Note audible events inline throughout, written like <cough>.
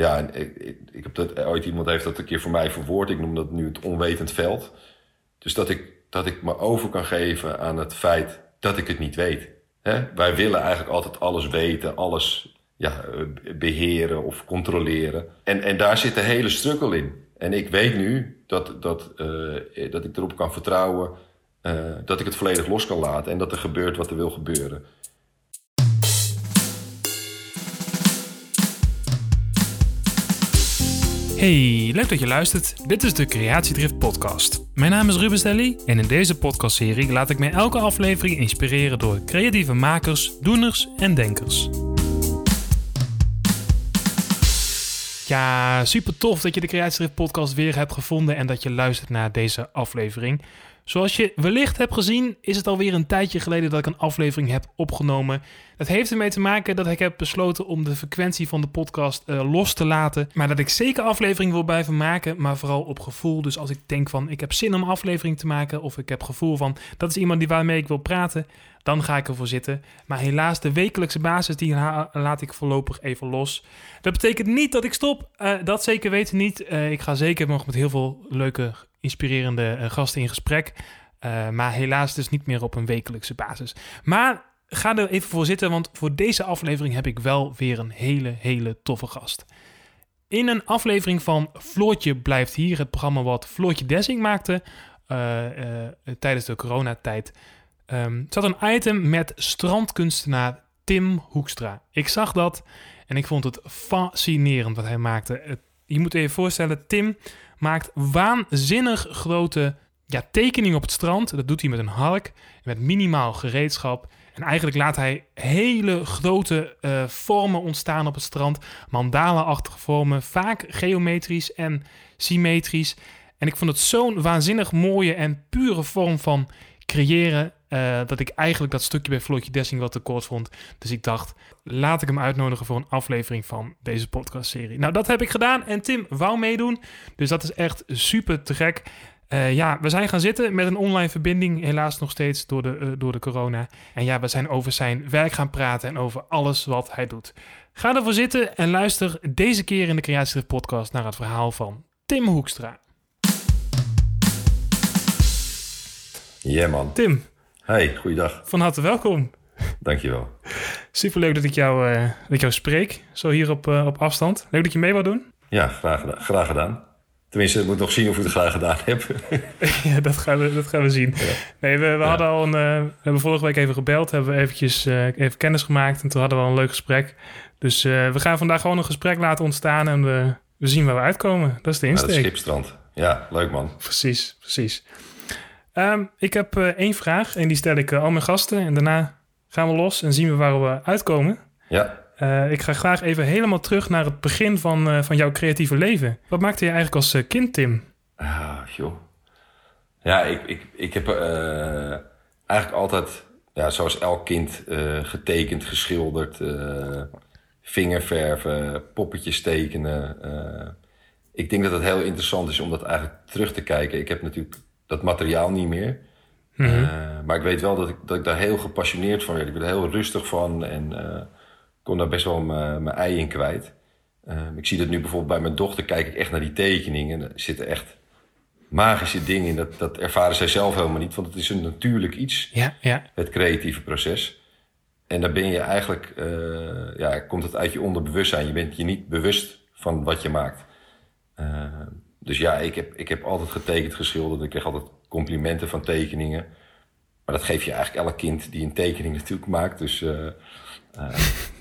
ja, ik, ik, heb dat, ooit iemand heeft dat een keer voor mij verwoord. Ik noem dat nu het onwetend veld. Dus dat ik, dat ik me over kan geven aan het feit dat ik het niet weet. Hè? Wij willen eigenlijk altijd alles weten, alles ja, eh, beheren of controleren. En, en daar zit de hele struggle in. En ik weet nu dat, dat, uh, dat ik erop kan vertrouwen uh, dat ik het volledig los kan laten en dat er gebeurt wat er wil gebeuren. Hey, leuk dat je luistert. Dit is de Creatiedrift podcast. Mijn naam is Ruben Stelly en in deze podcastserie laat ik mij elke aflevering inspireren door creatieve makers, doeners en denkers. Ja, super tof dat je de Creatiedrift podcast weer hebt gevonden en dat je luistert naar deze aflevering. Zoals je wellicht hebt gezien, is het alweer een tijdje geleden dat ik een aflevering heb opgenomen. Dat heeft ermee te maken dat ik heb besloten om de frequentie van de podcast uh, los te laten. Maar dat ik zeker aflevering wil blijven maken, maar vooral op gevoel. Dus als ik denk van ik heb zin om aflevering te maken, of ik heb gevoel van dat is iemand die waarmee ik wil praten, dan ga ik ervoor zitten. Maar helaas, de wekelijkse basis, die laat ik voorlopig even los. Dat betekent niet dat ik stop. Uh, dat zeker weten niet. Uh, ik ga zeker nog met heel veel leuke inspirerende uh, gasten in gesprek. Uh, maar helaas dus niet meer op een wekelijkse basis. Maar ga er even voor zitten, want voor deze aflevering heb ik wel weer een hele, hele toffe gast. In een aflevering van Floortje blijft hier, het programma wat Floortje Dessing maakte uh, tijdens de coronatijd, um, zat een item met strandkunstenaar Tim Hoekstra. Ik zag dat en ik vond het fascinerend wat hij maakte. Je moet je voorstellen, Tim maakt waanzinnig grote ja, tekeningen op het strand. Dat doet hij met een hark, met minimaal gereedschap. En eigenlijk laat hij hele grote uh, vormen ontstaan op het strand. Mandala-achtige vormen, vaak geometrisch en symmetrisch. En ik vond het zo'n waanzinnig mooie en pure vorm van creëren. Uh, dat ik eigenlijk dat stukje bij Floortje Dessing wat te kort vond. Dus ik dacht, laat ik hem uitnodigen voor een aflevering van deze podcastserie. Nou, dat heb ik gedaan en Tim wou meedoen. Dus dat is echt super te gek. Uh, ja, we zijn gaan zitten met een online verbinding, helaas nog steeds door de, uh, door de corona. En ja, we zijn over zijn werk gaan praten en over alles wat hij doet. Ga ervoor zitten en luister deze keer in de Creatie Podcast naar het verhaal van Tim Hoekstra. Ja, yeah, man. Tim. Hey, goeiedag. Van harte welkom. Dankjewel. Superleuk dat ik jou, uh, dat ik jou spreek, zo hier op, op afstand. Leuk dat je mee wou doen. Ja, graag, graag gedaan. Tenminste, ik moet nog zien of ik het graag gedaan heb. <laughs> ja, dat gaan we, dat gaan we zien. Ja. Nee, we, we ja. hadden al een... Uh, we hebben vorige week even gebeld. Hebben we eventjes even kennis gemaakt. En toen hadden we al een leuk gesprek. Dus we gaan vandaag gewoon een gesprek laten ontstaan. En we, we zien waar we uitkomen. Dat is de insteek. Ja, dat schipstrand. Ja, leuk man. Precies, precies. Um, ik heb één vraag. En die stel ik al mijn gasten. En daarna gaan we los en zien we waar we uitkomen. Ja. Uh, ik ga graag even helemaal terug naar het begin van, uh, van jouw creatieve leven. Wat maakte je eigenlijk als uh, kind, Tim? Ah, joh. Ja, ik, ik, ik heb eigenlijk altijd, ja, zoals elk kind, getekend, geschilderd, vingerverven, poppetjes tekenen. ik denk dat het heel interessant is om dat eigenlijk terug te kijken. Ik heb natuurlijk dat materiaal niet meer. Mm -hmm. maar ik weet wel dat ik, dat ik daar heel gepassioneerd van werd. Ik ben er heel rustig van en kon daar best wel mijn ei in kwijt. Um, ik zie dat nu bijvoorbeeld bij mijn dochter, kijk ik echt naar die tekeningen. Er zitten echt magische dingen in. Dat, dat ervaren zij zelf helemaal niet, want het is een natuurlijk iets, ja, ja. het creatieve proces. En dan ben je eigenlijk, uh, ja, komt het uit je onderbewustzijn. Je bent je niet bewust van wat je maakt. Uh, dus ja, ik heb, ik heb altijd getekend, geschilderd. Ik kreeg altijd complimenten van tekeningen. Maar dat geef je eigenlijk elk kind die een tekening <laughs> natuurlijk maakt. Dus uh,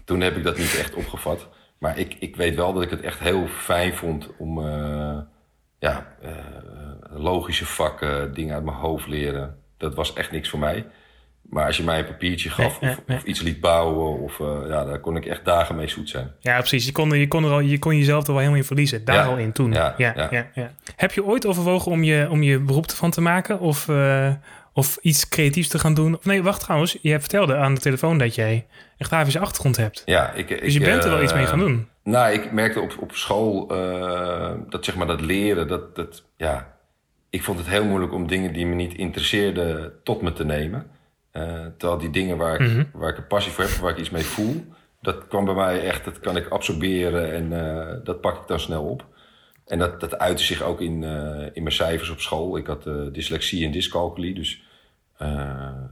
toen heb ik dat niet echt opgevat. Maar ik, ik weet wel dat ik het echt heel fijn vond om uh, ja, logische vakken, dingen uit mijn hoofd leren. Dat was echt niks voor mij. Maar als je mij een papiertje gaf nee, of, nee. of, iets liet bouwen, of, uh, ja, daar kon ik echt dagen mee zoet zijn. Ja, precies. Je kon, je kon, er al, je kon jezelf er wel helemaal in verliezen. Daar ja, al in toen. Ja, ja, ja. ja, Heb je ooit overwogen om je, om je beroep van te maken? Of, uh, of iets creatiefs te gaan doen? Of nee, wacht trouwens. Je vertelde aan de telefoon dat jij een grafische achtergrond hebt. Ja, ik, dus je bent er wel iets mee gaan doen. Nou, ik merkte op, op school dat zeg maar dat leren, dat, dat ja, ik vond het heel moeilijk om dingen die me niet interesseerden tot me te nemen. Uh, terwijl die dingen waar ik, mm -hmm. waar ik een passie voor heb, waar ik iets mee voel, dat kwam bij mij echt, dat kan ik absorberen en uh, dat pak ik dan snel op. En dat, dat uitte zich ook in, uh, in mijn cijfers op school. Ik had dyslexie en dyscalculie, dus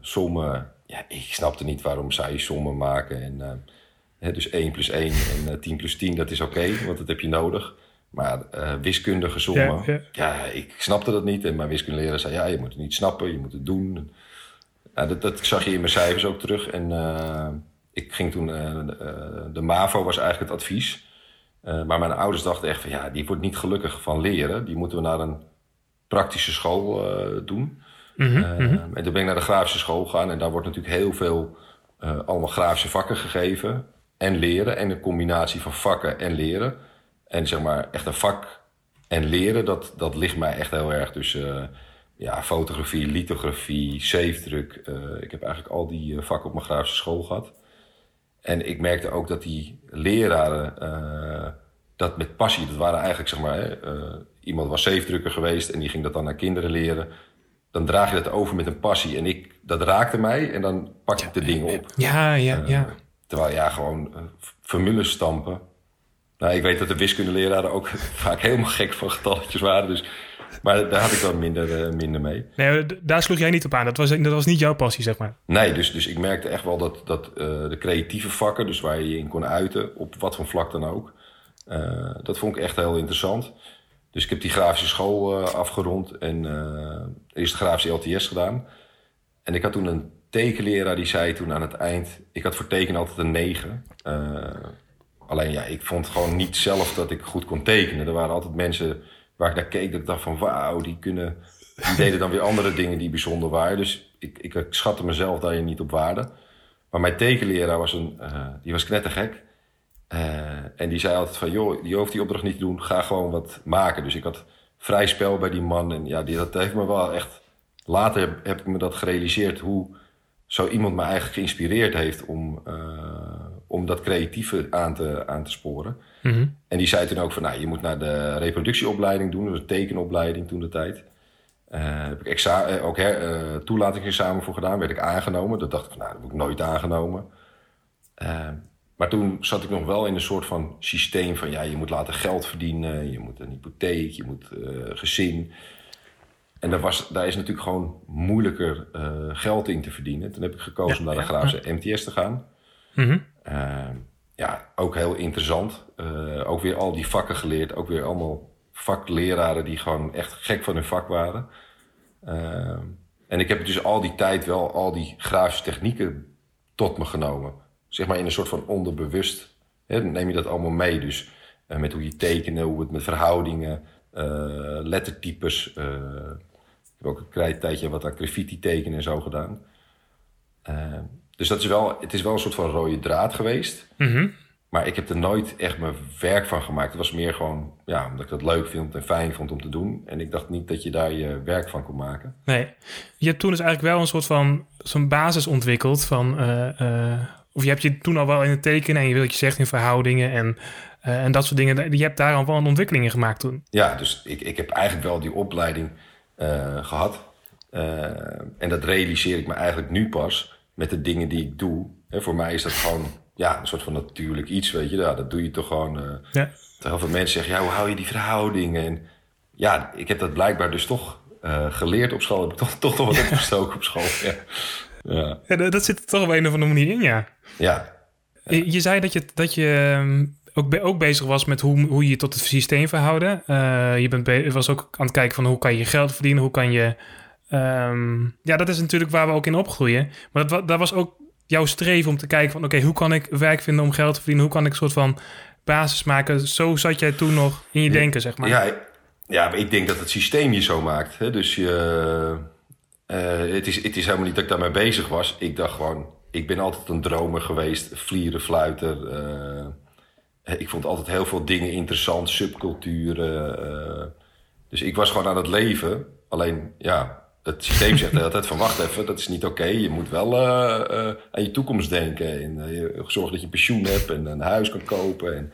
sommen, ja, ik snapte niet waarom zij sommen maken. En, hè, dus 1 plus 1 en 10 plus 10, dat is oké, okay, want dat heb je nodig. Maar wiskundige sommen, ja, ja. ja, ik snapte dat niet. En mijn wiskundeleraar zei, ja, je moet het niet snappen, je moet het doen. Nou, dat, dat zag je in mijn cijfers ook terug. En ik ging toen, uh, de MAVO was eigenlijk het advies. Maar mijn ouders dachten echt van ja, die wordt niet gelukkig van leren. Die moeten we naar een praktische school doen. Mm -hmm. En toen ben ik naar de grafische school gegaan. En daar wordt natuurlijk heel veel allemaal grafische vakken gegeven. En leren. En een combinatie van vakken en leren. En zeg maar echt een vak en leren, dat, dat ligt mij echt heel erg. Dus ja, fotografie, lithografie, zeefdruk. ik heb eigenlijk al die vakken op mijn grafische school gehad. En ik merkte ook dat die leraren uh, dat met passie, dat waren eigenlijk zeg maar, uh, iemand was zeefdrukker geweest en die ging dat dan aan kinderen leren. Dan draag je dat over met een passie. En ik, dat raakte mij en dan pak ik de dingen op. Ja, ja, ja. Terwijl ja, gewoon formules stampen. Nou, ik weet dat de wiskundeleraren ook <laughs> vaak helemaal gek van getalletjes waren. Dus maar daar had ik wel minder, uh, minder mee. Nee, daar sloeg jij niet op aan. Dat was, dat was niet jouw passie, zeg maar. Nee, dus, dus ik merkte echt wel dat, dat uh, de creatieve vakken, dus waar je je in kon uiten, op wat voor vlak dan ook, uh, dat vond ik echt heel interessant. Dus ik heb die grafische school afgerond en eerst de grafische LTS gedaan. En ik had toen een tekenleraar die zei toen aan het eind, ik had voor tekenen altijd een 9. alleen ja, ik vond gewoon niet zelf dat ik goed kon tekenen. Er waren altijd mensen waar ik naar keek, dat ik dacht van wauw, die kunnen. Die deden dan weer andere dingen die bijzonder waren. Dus ik, ik, schatte mezelf daar niet op waarde. Maar mijn tekenleraar was, een, uh, die was knettergek. Uh, en die zei altijd van, joh, je hoeft die opdracht niet te doen. Ga gewoon wat maken. Dus ik had vrij spel bij die man. En ja, die, dat heeft me wel echt... Later heb ik me dat gerealiseerd hoe zo iemand me eigenlijk geïnspireerd heeft om, uh, om dat creatieve aan te, aan te sporen. Mm -hmm. En die zei toen ook van, nou, je moet naar de reproductieopleiding doen, een tekenopleiding toen de tijd. Uh, heb ik exa uh, ook her, uh, toelatingsexamen voor gedaan, werd ik aangenomen. Dat dacht ik van, nou, dat word ik nooit aangenomen. maar toen zat ik nog wel in een soort van systeem van, ja, je moet later geld verdienen, je moet een hypotheek, je moet gezin. En daar, was, daar is natuurlijk gewoon moeilijker geld in te verdienen. Toen heb ik gekozen ja, om naar de ja. MTS te gaan. Mm -hmm ja, ook heel interessant. Uh, ook weer al die vakken geleerd. Ook weer allemaal vakleraren die gewoon echt gek van hun vak waren. Uh, en ik heb dus al die tijd wel al die grafische technieken tot me genomen. Zeg maar in een soort van onderbewust. Hè, neem je dat allemaal mee. Dus uh, met hoe je tekenen, hoe het met verhoudingen, lettertypes. ik heb ook een tijdje wat aan graffiti tekenen en zo gedaan. Dus dat is wel, het is wel een soort van rode draad geweest. Mm -hmm. Maar ik heb er nooit echt mijn werk van gemaakt. Het was meer gewoon, ja, omdat ik dat leuk vind en fijn vond om te doen. En ik dacht niet dat je daar je werk van kon maken. Nee. Je hebt toen dus eigenlijk wel een soort van zo'n basis ontwikkeld van... Uh, uh, of je hebt je toen al wel in het tekenen en je wilt je zegt in verhoudingen en, uh, en dat soort dingen. Je hebt daar al wel een ontwikkeling in gemaakt toen. Ja, dus ik, ik heb eigenlijk wel die opleiding gehad. en dat realiseer ik me eigenlijk nu pas met de dingen die ik doe. En voor mij is dat gewoon ja, een soort van natuurlijk iets, weet je. Ja, dat doe je toch gewoon. Uh, ja. Heel veel mensen zeggen, ja, hoe hou je die verhoudingen? En ja, ik heb dat blijkbaar dus toch uh, geleerd op school. Heb ik toch, toch nog wat opgestoken op school. Ja. Ja. ja. dat zit er toch op een of andere manier in, ja. Ja. Je, je zei dat je, dat je ehm, ook, be, ook bezig was met hoe, hoe je je tot het systeem verhouden. Uh, je bent was ook aan het kijken van hoe kan je geld verdienen, hoe kan je Um, ja, dat is natuurlijk waar we ook in opgroeien. Maar dat, dat was ook jouw streven om te kijken van... oké, hoe kan ik werk vinden om geld te verdienen? Hoe kan ik een soort van basis maken? Zo zat jij toen nog in je denken, zeg maar. Ja, ja, maar ik denk dat het systeem je zo maakt. Hè? Dus je, uh, het, is, het is helemaal niet dat ik daarmee bezig was. Ik dacht gewoon, ik ben altijd een dromer geweest. Vlieren, fluiter. Uh, ik vond altijd heel veel dingen interessant. Subculturen. Uh, dus ik was gewoon aan het leven. Alleen, ja, het systeem zegt altijd van wacht even, dat is niet oké. Je moet wel uh, uh, aan je toekomst denken. En uh, zorgen dat je pensioen hebt en een huis kan kopen. En,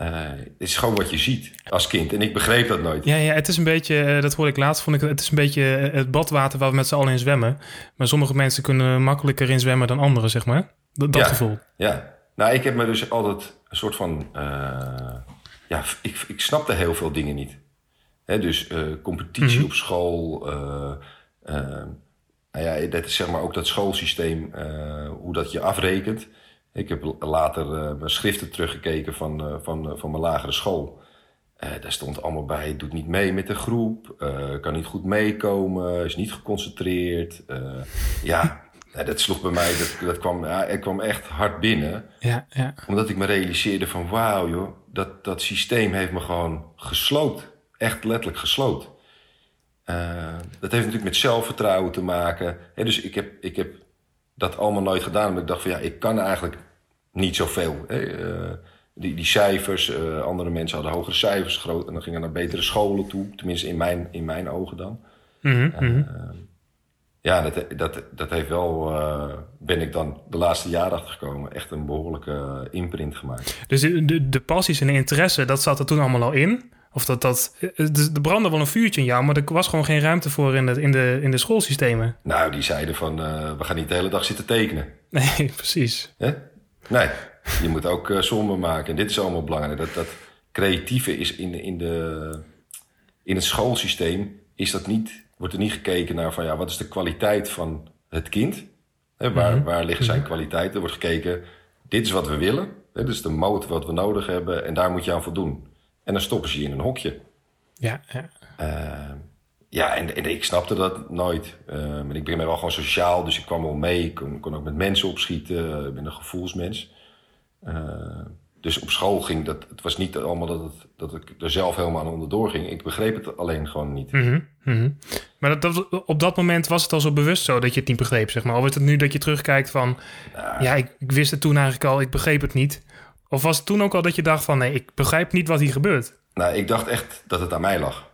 het is gewoon wat je ziet als kind. En ik begreep dat nooit. Ja, ja het is een beetje, dat hoorde ik laatst, vond ik, het is een beetje het badwater waar we met z'n allen in zwemmen. Maar sommige mensen kunnen makkelijker in zwemmen dan anderen, zeg maar. Dat, dat ja, gevoel. Ja, Nou, ik heb me dus altijd een soort van... eh, ja, ik, ik snapte heel veel dingen niet. Dus eh, competitie Mhm. op school... eh, eh, nou ja, dat is zeg maar ook dat schoolsysteem, hoe dat je afrekent. Ik heb later mijn schriften teruggekeken van, van, van mijn lagere school. Daar stond allemaal bij, doet niet mee met de groep, kan niet goed meekomen, is niet geconcentreerd. Ja, <laughs> nou, dat sloeg bij mij, dat, dat kwam, ja, het kwam echt hard binnen. Ja, ja. Omdat ik me realiseerde van wauw joh, dat, dat systeem heeft me gewoon gesloopt. Echt letterlijk gesloopt. Eh, dat heeft natuurlijk met zelfvertrouwen te maken. Hè, dus ik heb, ik heb dat allemaal nooit gedaan. Omdat ik dacht van ja, ik kan eigenlijk niet zoveel. Hè. Eh, die, die cijfers, eh, andere mensen hadden hogere cijfers groot. En dan gingen naar betere scholen toe. Tenminste in mijn, in mijn ogen dan. Mhm, mhm. Ja, dat, dat, dat heeft wel, ben ik dan de laatste jaren achtergekomen, echt een behoorlijke imprint gemaakt. Dus de, de, de passies en de interesse, dat zat er toen allemaal al in? Of dat, dat, er er brandde wel een vuurtje in jou, maar er was gewoon geen ruimte voor in, het, in, de, in de schoolsystemen. <laughs> Nou, die zeiden van, eh, we gaan niet de hele dag zitten tekenen. Nee, precies. Hè? Nee, je moet ook uh, sommen maken. En dit is allemaal belangrijk. Dat, dat creatieve is in, in, de, in het schoolsysteem, is dat niet, wordt er niet gekeken naar van, ja, wat is de kwaliteit van het kind? Hè, waar, Mhm. waar liggen zijn kwaliteiten? Er wordt gekeken, dit is wat we willen. Hè, dit is de motor wat we nodig hebben. En daar moet je aan voldoen. En dan stoppen ze je in een hokje. Ja, ja. Uh, ja, en, en, ik snapte dat nooit. Maar ik ben wel gewoon sociaal, dus ik kwam wel mee. Ik kon, kon ook met mensen opschieten. Ik ben een gevoelsmens. Uh, dus op school ging dat. Het was niet allemaal dat, het, dat ik er zelf helemaal aan onderdoor ging. Ik begreep het alleen gewoon niet. Mm -hmm, mm -hmm. Maar dat, dat, op dat moment was het al zo bewust zo dat je het niet begreep, zeg maar. Of is het nu dat je terugkijkt van. Nou, ja, ik, ik wist het toen eigenlijk al, ik begreep het niet. Of was het toen ook al dat je dacht van nee, ik begrijp niet wat hier gebeurt? Nou, ik dacht echt dat het aan mij lag.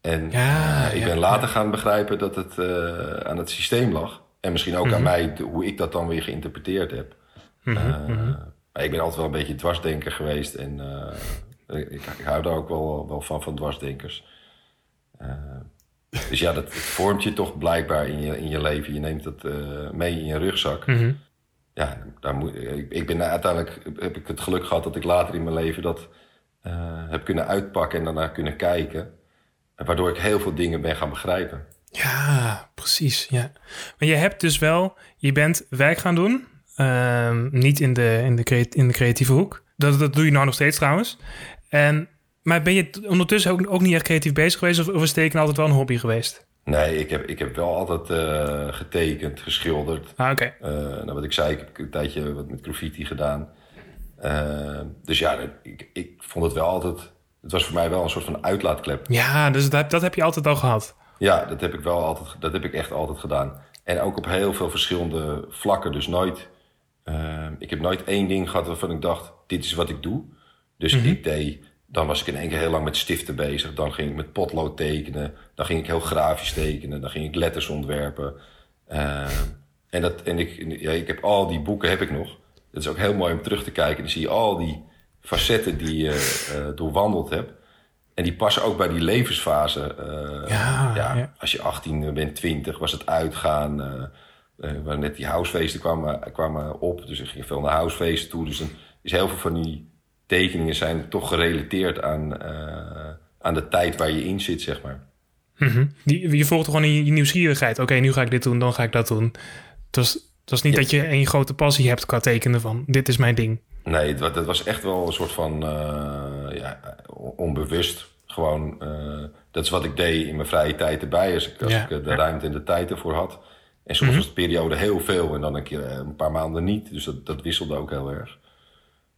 En ja, uh, ik ja, ben later ja. gaan begrijpen dat het uh, aan het systeem lag. En misschien ook mm -hmm. aan mij, hoe ik dat dan weer geïnterpreteerd heb. Mm -hmm, uh, mm -hmm. Maar ik ben altijd wel een beetje dwarsdenker geweest. En ik, ik, hou daar ook wel, wel van, van dwarsdenkers. dus ja, dat vormt je toch blijkbaar in je, in je leven. Je neemt dat mee in je rugzak ja, daar moet, ik, ik ben uiteindelijk heb ik het geluk gehad dat ik later in mijn leven dat uh, heb kunnen uitpakken en daarna kunnen kijken. Waardoor ik heel veel dingen ben gaan begrijpen. Ja, precies. Ja. Maar je hebt dus wel, je bent werk gaan doen. Uh, niet in de, in, de in de creatieve hoek. Dat, dat doe je nou nog steeds trouwens. En, maar ben je ondertussen ook, ook niet echt creatief bezig geweest? Of, of is tekenen altijd wel een hobby geweest? Nee, ik heb, ik heb wel altijd uh, getekend, geschilderd. Ah, oké. Okay. Uh, nou, wat ik zei, ik heb een tijdje wat met graffiti gedaan. Uh, dus ja, ik, ik vond het wel altijd... Het was voor mij wel een soort van uitlaatklep. Ja, dus dat, dat heb je altijd al gehad? Ja, dat heb ik wel altijd... Dat heb ik echt altijd gedaan. En ook op heel veel verschillende vlakken. Dus nooit... Ik heb nooit één ding gehad waarvan ik dacht... Dit is wat ik doe. Dus mm -hmm. ik deed... Dan was ik in één keer heel lang met stiften bezig. Dan ging ik met potlood tekenen. Dan ging ik heel grafisch tekenen. Dan ging ik letters ontwerpen. Uh, en dat, en ik, ja, ik heb al die boeken heb ik nog. Het is ook heel mooi om terug te kijken. Dan zie je al die facetten die je uh, doorwandeld hebt. En die passen ook bij die levensfase. Uh, ja, ja, ja, Als je 18 bent, 20, was het uitgaan. Uh, waar net die housefeesten kwamen, kwamen op. Dus ik ging veel naar housefeesten toe. Dus dan is heel veel van die tekeningen zijn toch gerelateerd aan, uh, aan de tijd waar je in zit, zeg maar. Mm -hmm. die, je volgt gewoon in je nieuwsgierigheid. Oké, okay, nu ga ik dit doen, dan ga ik dat doen. Dat is, dat is niet ja. dat je een grote passie hebt qua tekenen van dit is mijn ding. Nee, dat, dat was echt wel een soort van uh, ja, onbewust. Gewoon, uh, dat is wat ik deed in mijn vrije tijd erbij. Als ik, als ja, ik de ruimte en de tijd ervoor had. En soms Mhm. mm -hmm. was de periode heel veel en dan een, keer, een paar maanden niet. Dus dat, dat wisselde ook heel erg.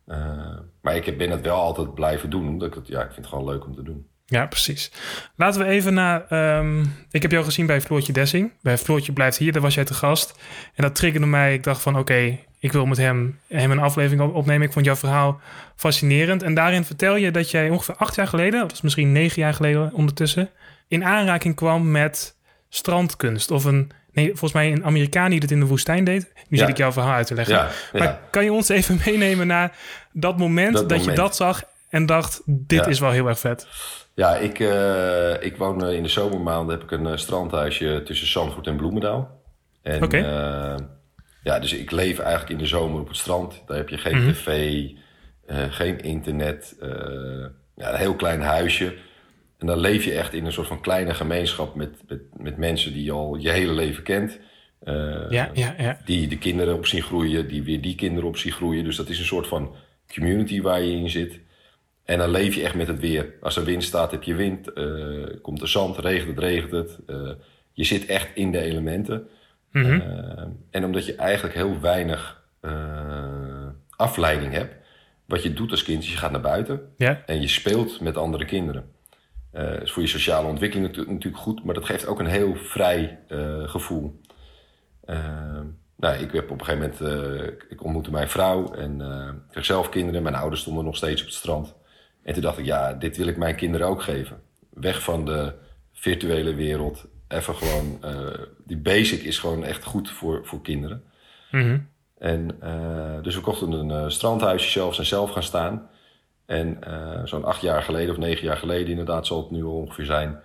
Uh, maar ik ben het wel altijd blijven doen. Omdat ik, het, ja, ik vind het gewoon leuk om te doen. Ja, precies. Laten we even naar... Um, ik heb jou gezien bij Floortje Dessing. Bij Floortje Blijft Hier, daar was jij te gast. En dat triggerde mij. Ik dacht van, oké, ik wil met hem, hem een aflevering opnemen. Ik vond jouw verhaal fascinerend. En daarin vertel je dat jij ongeveer acht jaar geleden... dat is misschien negen jaar geleden ondertussen... in aanraking kwam met strandkunst. Of een... Nee, volgens mij een Amerikaan die het in de woestijn deed. Nu ja. zit ik jouw verhaal uit te leggen. Ja, maar kan je ons even <laughs> meenemen naar dat moment dat, dat moment. je dat zag en dacht, dit is wel heel erg vet? Ja, ik, uh, ik woon uh, in de zomermaanden heb ik een uh, strandhuisje tussen Zandvoort en Bloemendaal. En okay. ja, dus ik leef eigenlijk in de zomer op het strand. Daar heb je geen Mhm. tv, eh, geen internet, eh, ja, een heel klein huisje. En dan leef je echt in een soort van kleine gemeenschap met, met, met mensen die je al je hele leven kent. Eh, Ja, ja, ja. Die de kinderen op zien groeien, die weer die kinderen op zien groeien. Dus dat is een soort van community waar je in zit. En dan leef je echt met het weer. Als er wind staat, heb je wind. eh, komt er zand, regent het, regent het. Eh, je zit echt in de elementen. Mhm. En omdat je eigenlijk heel weinig afleiding hebt. Wat je doet als kind is je gaat naar buiten. ja. En je speelt met andere kinderen. Eh is voor je sociale ontwikkeling natu- natuurlijk goed, maar dat geeft ook een heel vrij eh, gevoel. Eh, nou, ik heb op een gegeven moment, ik ontmoette mijn vrouw en ik kreeg zelf kinderen. Mijn ouders stonden nog steeds op het strand. En toen dacht ik, ja, dit wil ik mijn kinderen ook geven. Weg van de virtuele wereld. Even gewoon, die basic is gewoon echt goed voor, voor kinderen. Mhm. En, dus we kochten een strandhuisje zelf, zijn zelf gaan staan. En eh, zo'n acht jaar geleden of negen jaar geleden inderdaad zal het nu ongeveer zijn.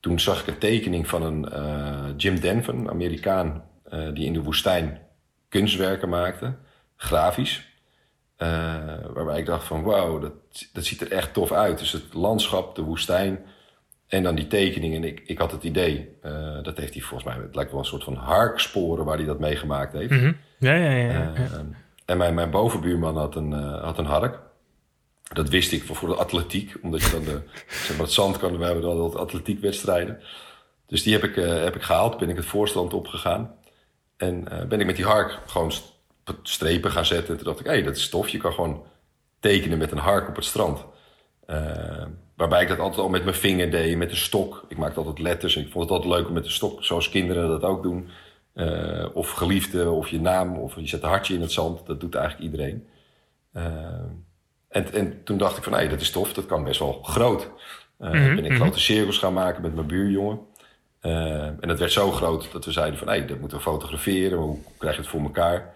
Toen zag ik een tekening van een eh, Jim Denver, een Amerikaan, eh, die in de woestijn kunstwerken maakte, grafisch. Waarbij ik dacht van wauw, dat, dat ziet er echt tof uit. Dus het landschap, de woestijn en dan die tekening. En ik, ik had het idee, dat heeft hij volgens mij, het lijkt wel een soort van harksporen waar hij dat meegemaakt heeft. Mhm. Ja, ja, ja. ja. En mijn, mijn bovenbuurman had een, had een hark. Dat wist ik voor, voor de atletiek, omdat je dan de, <laughs> zeg maar het zand kan. We hebben dan altijd atletiekwedstrijden. Dus die heb ik, eh, heb ik gehaald, ben ik het voorstand opgegaan. En eh, ben ik met die hark gewoon st- strepen gaan zetten. En toen dacht ik, hé, hey, dat is tof. Je kan gewoon tekenen met een hark op het strand. Eh, waarbij ik dat altijd al met mijn vinger deed, met een stok. Ik maakte altijd letters en ik vond het altijd leuk om met een stok, zoals kinderen dat ook doen. Of geliefde, of je naam, of je zet een hartje in het zand. Dat doet eigenlijk iedereen. Eh, en, en toen dacht ik van, hé, dat is tof, dat kan best wel groot. Mhm, ben ik mhm. grote cirkels gaan maken met mijn buurjongen. Eh, en dat werd zo groot dat we zeiden van, hé, dat moeten we fotograferen. Hoe krijg je het voor elkaar?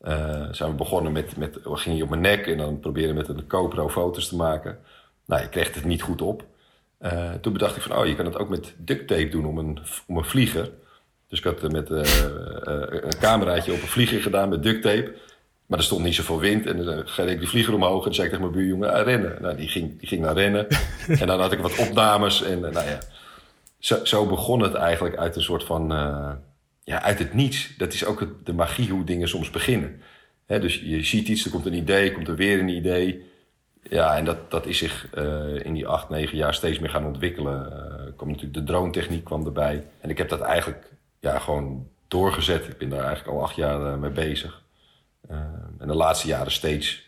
Eh, zijn we begonnen met, met, we gingen je op mijn nek en dan proberen met een GoPro foto's te maken. Nou, je kreeg het niet goed op. Toen bedacht ik van, oh, je kan het ook met duct tape doen om een, om een vlieger. Dus ik had er met een cameraatje op een vlieger gedaan met duct tape. Maar er stond niet zoveel wind. En dan ging ik die vlieger omhoog en zei ik tegen mijn buurjongen, ah, rennen. Nou, die ging, die ging naar rennen. <laughs> en dan had ik wat opnames. En eh, nou ja, zo, zo begon het eigenlijk uit een soort van, eh, ja, uit het niets. Dat is ook het- de magie hoe dingen soms beginnen. Dus je ziet iets, er komt een idee, komt er weer een idee. Ja, en dat, dat is zich eh, in die acht, negen jaar steeds meer gaan ontwikkelen. Eh kwam natuurlijk de drone-techniek kwam erbij. En ik heb dat eigenlijk ja, gewoon doorgezet. Ik ben daar eigenlijk al acht jaar eh, mee bezig. Eh, en de laatste jaren steeds,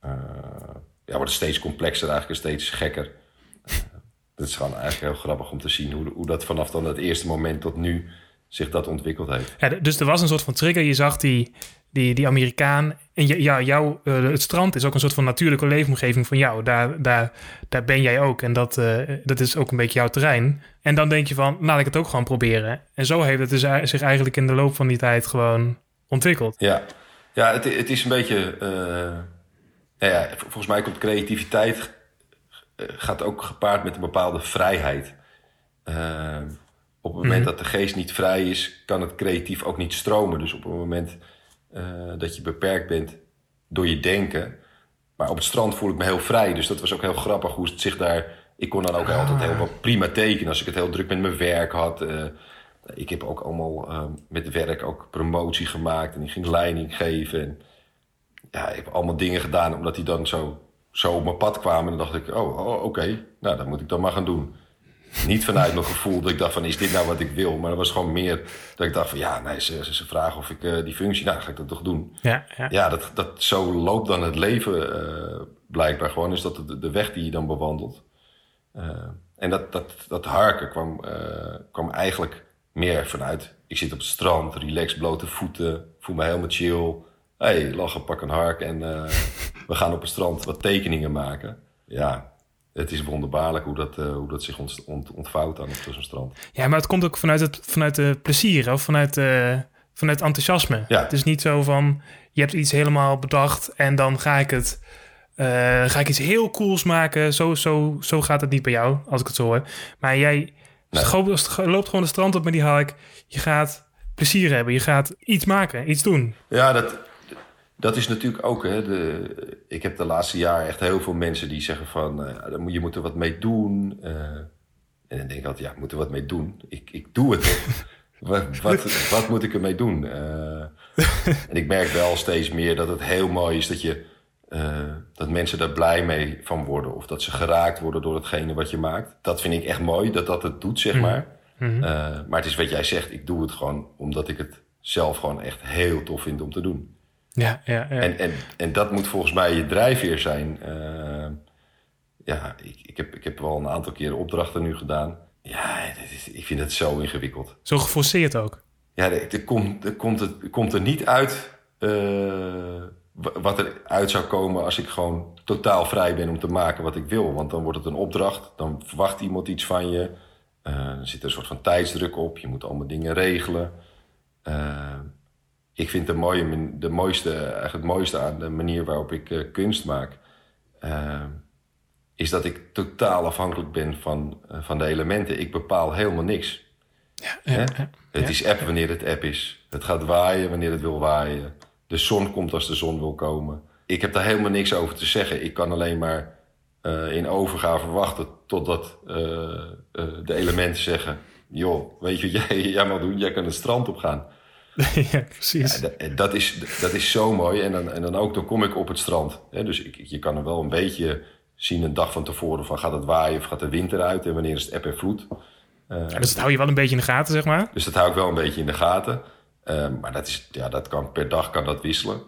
eh, ja, wordt het steeds complexer eigenlijk en steeds gekker. Eh, het is gewoon eigenlijk heel grappig om te zien hoe, hoe dat vanaf dan het eerste moment tot nu zich dat ontwikkeld heeft. Ja, dus er was een soort van trigger. Je zag die, die, die Amerikaan. En ja, jou, eh, het strand is ook een soort van natuurlijke leefomgeving van jou. Daar, daar, daar ben jij ook. En dat, eh, dat is ook een beetje jouw terrein. En dan denk je van, laat ik het ook gewoon proberen. En zo heeft het dus zich eigenlijk in de loop van die tijd gewoon ontwikkeld. Ja, ja het, het is een beetje. eh, nou ja, vol- volgens mij komt creativiteit. eh, gaat ook gepaard met een bepaalde vrijheid. Eh, op het moment dat de geest niet vrij is, kan het creatief ook niet stromen. Dus op het moment dat je beperkt bent door je denken. Maar op het strand voel ik me heel vrij. Dus dat was ook heel grappig hoe het zich daar. Ik kon dan ook altijd heel wat prima tekenen als ik het heel druk met mijn werk had. Ik heb ook allemaal eh, met werk ook promotie gemaakt en ik ging leiding geven. En ja, ik heb allemaal dingen gedaan omdat die dan zo, zo op mijn pad kwamen. En dan dacht ik, oh, oh oké, nou dat moet ik dan maar gaan doen. Niet vanuit mijn gevoel dat ik dacht van, is dit nou wat ik wil? Maar dat was gewoon meer dat ik dacht van, ja, nee, ze, ze, vragen of ik eh, die functie, nou dan ga ik dat toch doen. Ja, ja. Ja, dat, dat, zo loopt dan het leven eh, blijkbaar gewoon. Is dat de, de weg die je dan bewandelt. Eh, en dat, dat, dat harken kwam, kwam eigenlijk meer vanuit... Ik zit op het strand, relax, blote voeten, voel me helemaal chill. hey, lachen, pak een hark en eh, <laughs> we gaan op het strand wat tekeningen maken. Ja, het is wonderbaarlijk hoe dat, eh, hoe dat zich ont, ont- ontvouwt dan op zo'n strand. Ja, maar het komt ook vanuit het, vanuit de plezier of vanuit, eh vanuit enthousiasme. Ja. Het is niet zo van, je hebt iets helemaal bedacht en dan ga ik het, ga ik iets heel cools maken. Zo, zo, zo gaat het niet bij jou, als ik het zo hoor. Maar jij Nee. scho- loopt gewoon de strand op met die hark. Je gaat plezier hebben. Je gaat iets maken, iets doen. Ja, dat, dat is natuurlijk ook. Hè, de, ik heb de laatste jaren echt heel veel mensen die zeggen van uh, je moet er wat mee doen. Uh, en dan denk ik altijd, ja, ik moet er wat mee doen. Ik, ik doe het <laughs> wat, wat, wat, moet ik ermee doen? Uh, <laughs> en ik merk wel steeds meer dat het heel mooi is dat je. Dat mensen daar blij mee van worden. Of dat ze geraakt worden door hetgene wat je maakt. Dat vind ik echt mooi, dat dat het doet, zeg maar. Mm -hmm. maar het is wat jij zegt, ik doe het gewoon omdat ik het zelf gewoon echt heel tof vind om te doen. Ja, ja, ja. En, en, en dat moet volgens mij je drijfveer zijn. Uh, ja, ik, ik, heb, ik heb wel een aantal keren opdrachten nu gedaan. Ja, is, ik vind het zo ingewikkeld. Zo geforceerd ook? Ja, er, er komt, er, komt, het, komt er niet uit wat er uit zou komen als ik gewoon totaal vrij ben om te maken wat ik wil. Want dan wordt het een opdracht, dan verwacht iemand iets van je. Uh, er zit een soort van tijdsdruk op, je moet allemaal dingen regelen. Uh, ik vind de, mooie, de mooiste, eigenlijk het mooiste aan de manier waarop ik uh, kunst maak, is dat ik totaal afhankelijk ben van, van de elementen. Ik bepaal helemaal niks. Ja, ja, ja, het is app wanneer het app is. Het gaat waaien wanneer het wil waaien. De zon komt als de zon wil komen. Ik heb daar helemaal niks over te zeggen. Ik kan alleen maar in overgave wachten totdat de elementen zeggen: joh, weet je wat jij, <laughs> jij mag doen? Jij kan het strand op gaan. <laughs> ja, precies. Ja, dat, is, dat is zo mooi. En dan, en dan ook, dan kom ik op het strand. dus ik, je kan er wel een beetje zien een dag van tevoren van gaat het waaien of gaat de wind eruit en wanneer is het eb en vloed. Uh, dus dat hou je wel een beetje in de gaten, zeg maar? Dus dat hou ik wel een beetje in de gaten. Uh, maar dat, is, ja, dat kan, per dag kan dat wisselen.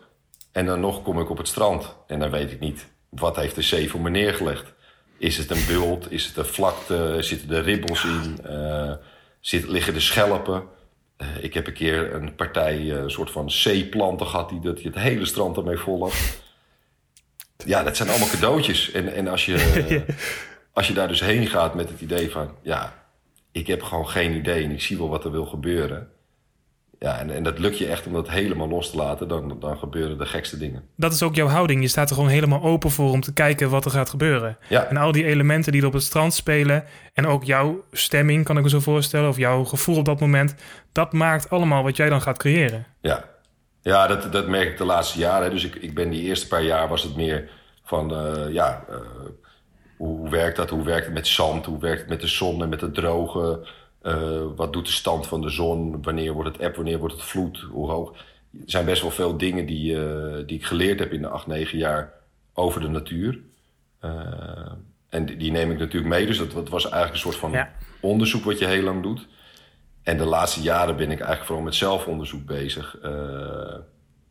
En dan nog kom ik op het strand. En dan weet ik niet, wat heeft de zee voor me neergelegd? Is het een bult? Is het een vlakte? Zitten er ribbels in? Uh, zit, liggen de schelpen? Uh, ik heb een keer een partij, uh, een soort van zeeplanten gehad... die dat, het hele strand ermee vol had. Ja, dat zijn allemaal cadeautjes. En, en als, je, <laughs> als je daar dus heen gaat met het idee van... ja, ik heb gewoon geen idee en ik zie wel wat er wil gebeuren... Ja, en, en dat lukt je echt om dat helemaal los te laten, dan, dan gebeuren de gekste dingen. Dat is ook jouw houding. Je staat er gewoon helemaal open voor om te kijken wat er gaat gebeuren. Ja. En al die elementen die er op het strand spelen, en ook jouw stemming, kan ik me zo voorstellen, of jouw gevoel op dat moment, dat maakt allemaal wat jij dan gaat creëren. Ja, ja dat, dat merk ik de laatste jaren. Dus ik, ik ben die eerste paar jaar was het meer van, uh, ja, uh, hoe werkt dat? Hoe werkt het met zand? Hoe werkt het met de zon en met het drogen? Uh, wat doet de stand van de zon? Wanneer wordt het eb? Wanneer wordt het vloed? Hoe hoog? Er zijn best wel veel dingen die, uh, die ik geleerd heb in de acht, negen jaar over de natuur. Uh, en die, die, neem ik natuurlijk mee. Dus dat, dat was eigenlijk een soort van ja. onderzoek wat je heel lang doet. En de laatste jaren ben ik eigenlijk vooral met zelfonderzoek bezig.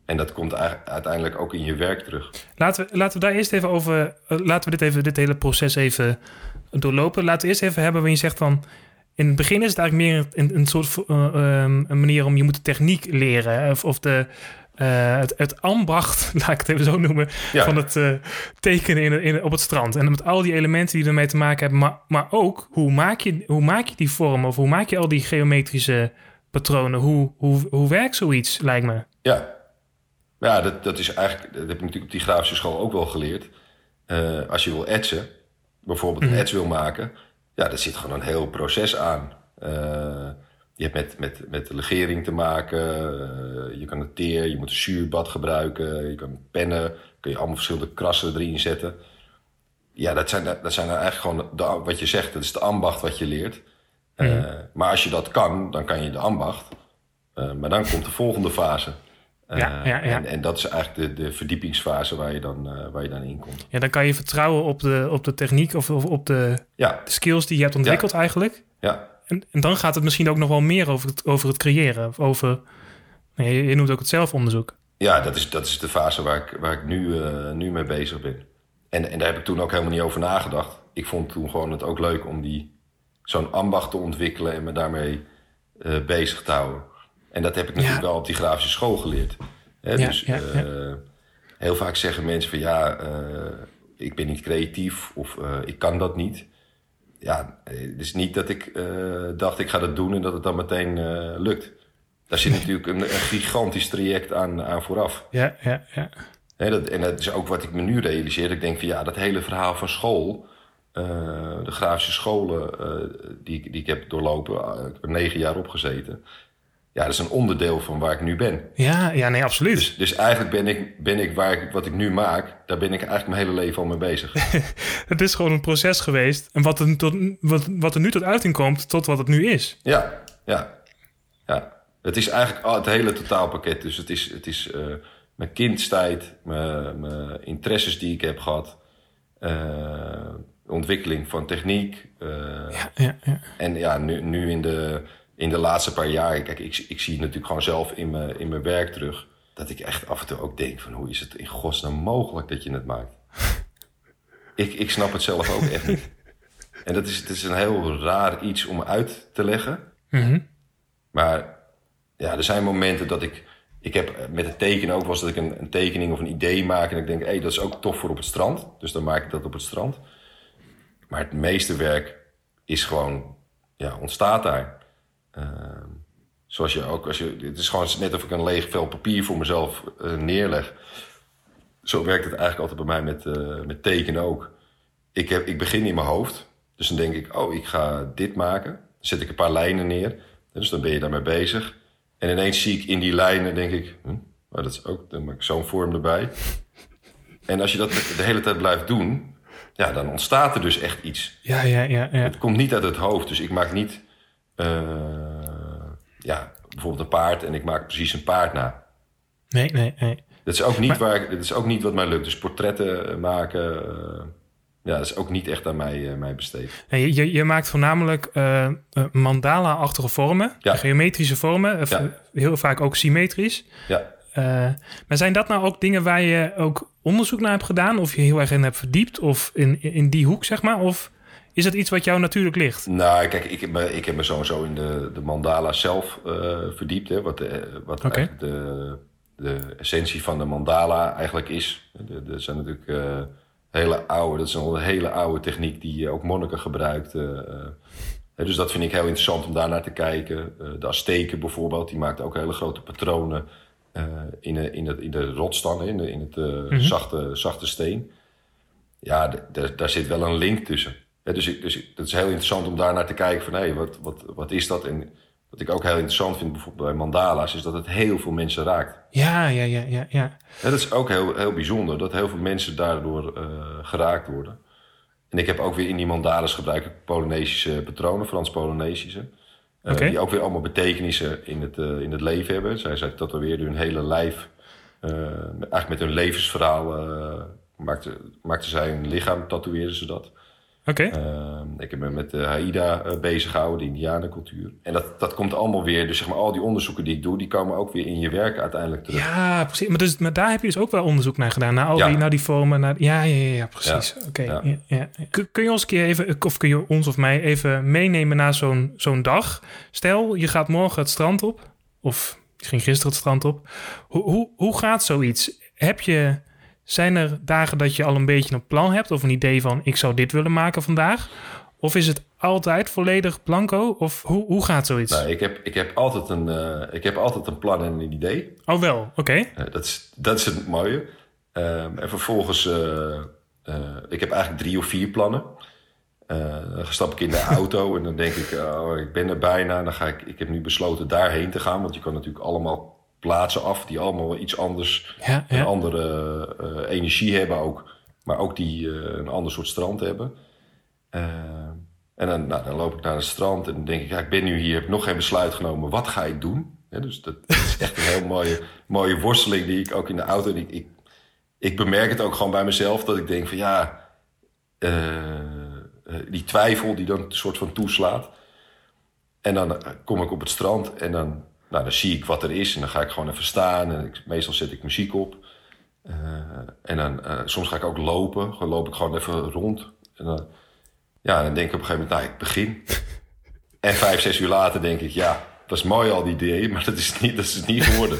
en dat komt uiteindelijk ook in je werk terug. Laten we, laten we daar eerst even over... laten we dit, even, dit hele proces even doorlopen. Laten we eerst even hebben waar je zegt van in het begin is het eigenlijk meer een, een soort uh, um, een manier om je moet de techniek leren. Of, of de, uh, het, het ambacht, <laughs> laat ik het even zo noemen, ja. van het uh, tekenen in, in, op het strand. En met al die elementen die ermee te maken hebben. Maar, maar ook, hoe maak, je, hoe maak je die vormen? Of hoe maak je al die geometrische patronen? Hoe, hoe, hoe werkt zoiets, lijkt me? Ja, ja dat, dat is eigenlijk, dat heb ik natuurlijk op die grafische school ook wel geleerd. Als je wil etsen, bijvoorbeeld een mm -hmm. ets wil maken ja, er zit gewoon een heel proces aan. Uh, je hebt met, met, met legering te maken. Uh, je kan het teer, je moet een zuurbad gebruiken. Je kan pennen, kun je allemaal verschillende krassen erin zetten. Ja, dat zijn, dat zijn eigenlijk gewoon de, wat je zegt. Dat is de ambacht wat je leert. Mm. Uh, maar als je dat kan, dan kan je de ambacht. maar dan komt de volgende fase. Ja, ja, ja. En, en, dat is eigenlijk de, de verdiepingsfase waar je dan, uh, waar je dan in komt. Ja, dan kan je vertrouwen op de, op de techniek of, of op de, ja. de skills die je hebt ontwikkeld eigenlijk. Ja. En, en dan gaat het misschien ook nog wel meer over het, over het creëren. Of over, je, je noemt ook het zelfonderzoek. Ja, dat is, dat is de fase waar ik, waar ik nu, uh, nu mee bezig ben. En, en daar heb ik toen ook helemaal niet over nagedacht. Ik vond toen gewoon het ook leuk om die zo'n ambacht te ontwikkelen en me daarmee uh, bezig te houden. En dat heb ik natuurlijk ja. wel op die grafische school geleerd. Hè? Ja, dus ja, uh, heel vaak zeggen mensen van ja, uh, ik ben niet creatief of uh, ik kan dat niet. Ja, het is niet dat ik dacht ik ga dat doen en dat het dan meteen lukt. Daar zit natuurlijk een, een, gigantisch traject aan, aan vooraf. Ja, ja, ja. Hè, dat, en dat is ook wat ik me nu realiseer. Ik denk van ja, dat hele verhaal van school... de grafische scholen die, die ik heb doorlopen, ik heb er negen jaar op gezeten ja, dat is een onderdeel van waar ik nu ben. Ja, ja nee, absoluut. Dus, dus eigenlijk ben ik, ben ik waar ik, wat ik nu maak, daar ben ik eigenlijk mijn hele leven al mee bezig. <laughs> het is gewoon een proces geweest. En wat er, tot, wat, wat er nu tot uiting komt, tot wat het nu is. Ja, ja, ja. Het is eigenlijk het hele totaalpakket. Dus het is, het is uh, mijn kindstijd, mijn, mijn, interesses die ik heb gehad, uh, ontwikkeling van techniek. Uh, ja, ja, ja. En ja, nu, nu in de in de laatste paar jaar, kijk, ik, ik zie het natuurlijk gewoon zelf in mijn, in mijn werk terug. Dat ik echt af en toe ook denk van hoe is het in godsnaam mogelijk dat je het maakt? <laughs> ik, ik snap het zelf ook echt niet. En dat is, het is een heel raar iets om uit te leggen. Mhm. Maar ja, er zijn momenten dat ik... Ik heb met het tekenen ook was dat ik een, een tekening of een idee maak... en ik denk, hé, hey, dat is ook tof voor op het strand. Dus dan maak ik dat op het strand. Maar het meeste werk is gewoon... Ja, ontstaat daar. Ehm, zoals je ook, als je, het is gewoon net of ik een leeg vel papier voor mezelf uh, neerleg. Zo werkt het eigenlijk altijd bij mij met, uh, met tekenen ook. Ik, heb, ik begin in mijn hoofd. Dus dan denk ik, oh, ik ga dit maken. Dan zet ik een paar lijnen neer. Dus dan ben je daarmee bezig. En ineens zie ik in die lijnen, denk ik, hm, maar dat is ook, dan maak ik zo'n vorm erbij. En als je dat de hele tijd blijft doen, ja, dan ontstaat er dus echt iets. Ja, ja, ja, ja. Het komt niet uit het hoofd. Dus ik maak niet ja, bijvoorbeeld een paard en ik maak precies een paard na. Nee, nee, nee. Dat is ook niet, waar ik, dat is ook niet wat mij lukt. Dus portretten maken, uh, ja, dat is ook niet echt aan mij, uh, mij besteed. Nee, je, je maakt voornamelijk mandala-achtige vormen, ja. geometrische vormen, ja. heel vaak ook symmetrisch. Ja. maar zijn dat nou ook dingen waar je ook onderzoek naar hebt gedaan, of je heel erg in hebt verdiept, of in, in die hoek, zeg maar? Of is dat iets wat jou natuurlijk ligt? Nou, kijk, ik heb me, ik heb me sowieso in de, de mandala zelf uh, verdiept. Hè, wat de, wat okay. de, de essentie van de mandala eigenlijk is. Dat zijn natuurlijk uh, hele oude, dat is een hele oude techniek die ook monniken gebruikten. Uh, dus dat vind ik heel interessant om daar naar te kijken. de Azteken bijvoorbeeld, die maakten ook hele grote patronen in, de, in, in de rotstan, in, de, in het mm -hmm. zachte, zachte steen. Ja, daar zit wel een link tussen. Ja, dus, ik, dus het is heel interessant om daar naar te kijken van hé, hey, wat, wat, wat is dat? En wat ik ook heel interessant vind bijvoorbeeld bij mandala's, is dat het heel veel mensen raakt. Ja, ja, ja, ja. ja. dat is ook heel, heel bijzonder, dat heel veel mensen daardoor uh, geraakt worden. En ik heb ook weer in die mandala's gebruik Polynesische patronen, Frans-Polynesische. Uh, okay. Die ook weer allemaal betekenissen in het, uh, in het leven hebben. Zij, zij tatoeëerden hun hele lijf, eigenlijk met hun levensverhaal, maakten, maakten zij hun lichaam, tatoeëerden ze dat. Oké. Ehm, ik heb me met de Haida uh, bezig gehouden, de Indianencultuur. En dat, dat komt allemaal weer, dus zeg maar, al die onderzoeken die ik doe, die komen ook weer in je werk uiteindelijk terug. Ja, precies. Maar, dus, maar daar heb je dus ook wel onderzoek naar gedaan, naar al die, naar die vormen. Naar, ja, ja, ja, precies. Oké. Ja. Ja, kun, kun je ons een keer even, of kun je ons of mij even meenemen naar zo'n zo'n dag? Stel, je gaat morgen het strand op, of ging gisteren het strand op. Hoe, hoe, hoe gaat zoiets? Heb je zijn er dagen dat je al een beetje een plan hebt of een idee van ik zou dit willen maken vandaag? Of is het altijd volledig blanco? Of hoe, hoe gaat zoiets? Nou, ik, heb, ik, heb altijd een, uh, ik heb altijd een plan en een idee. Oh wel, oké. Okay. Uh, dat, is, dat is het mooie. Um, en vervolgens, uh, ik heb eigenlijk drie of vier plannen. dan stap ik in de <laughs> auto en dan denk ik, oh, ik ben er bijna. Dan ga ik, ik heb nu besloten daarheen te gaan. Want je kan natuurlijk allemaal plaatsen af die allemaal iets anders, ja, een andere uh, energie hebben ook. Maar ook die uh, een ander soort strand hebben. Uh, en dan, nou, dan loop ik naar het strand en dan denk ik, ja, ik ben nu hier, heb nog geen besluit genomen. Wat ga ik doen? Ja, dus dat, dat, is echt een heel mooie, mooie worsteling die ik ook in de auto... Ik, ik, ik bemerk het ook gewoon bij mezelf dat ik denk van ja... die twijfel die dan een soort van toeslaat. En dan kom ik op het strand en dan nou, dan zie ik wat er is en dan ga ik gewoon even staan. En meestal zet ik muziek op. Uh, en dan, uh, soms ga ik ook lopen. Dan loop ik gewoon even rond. En dan, ja, dan denk ik op een gegeven moment, nou, ik begin. <laughs> en vijf, zes uur later denk ik, ja, dat is mooi al die ideeën, maar dat is niet, dat is niet geworden.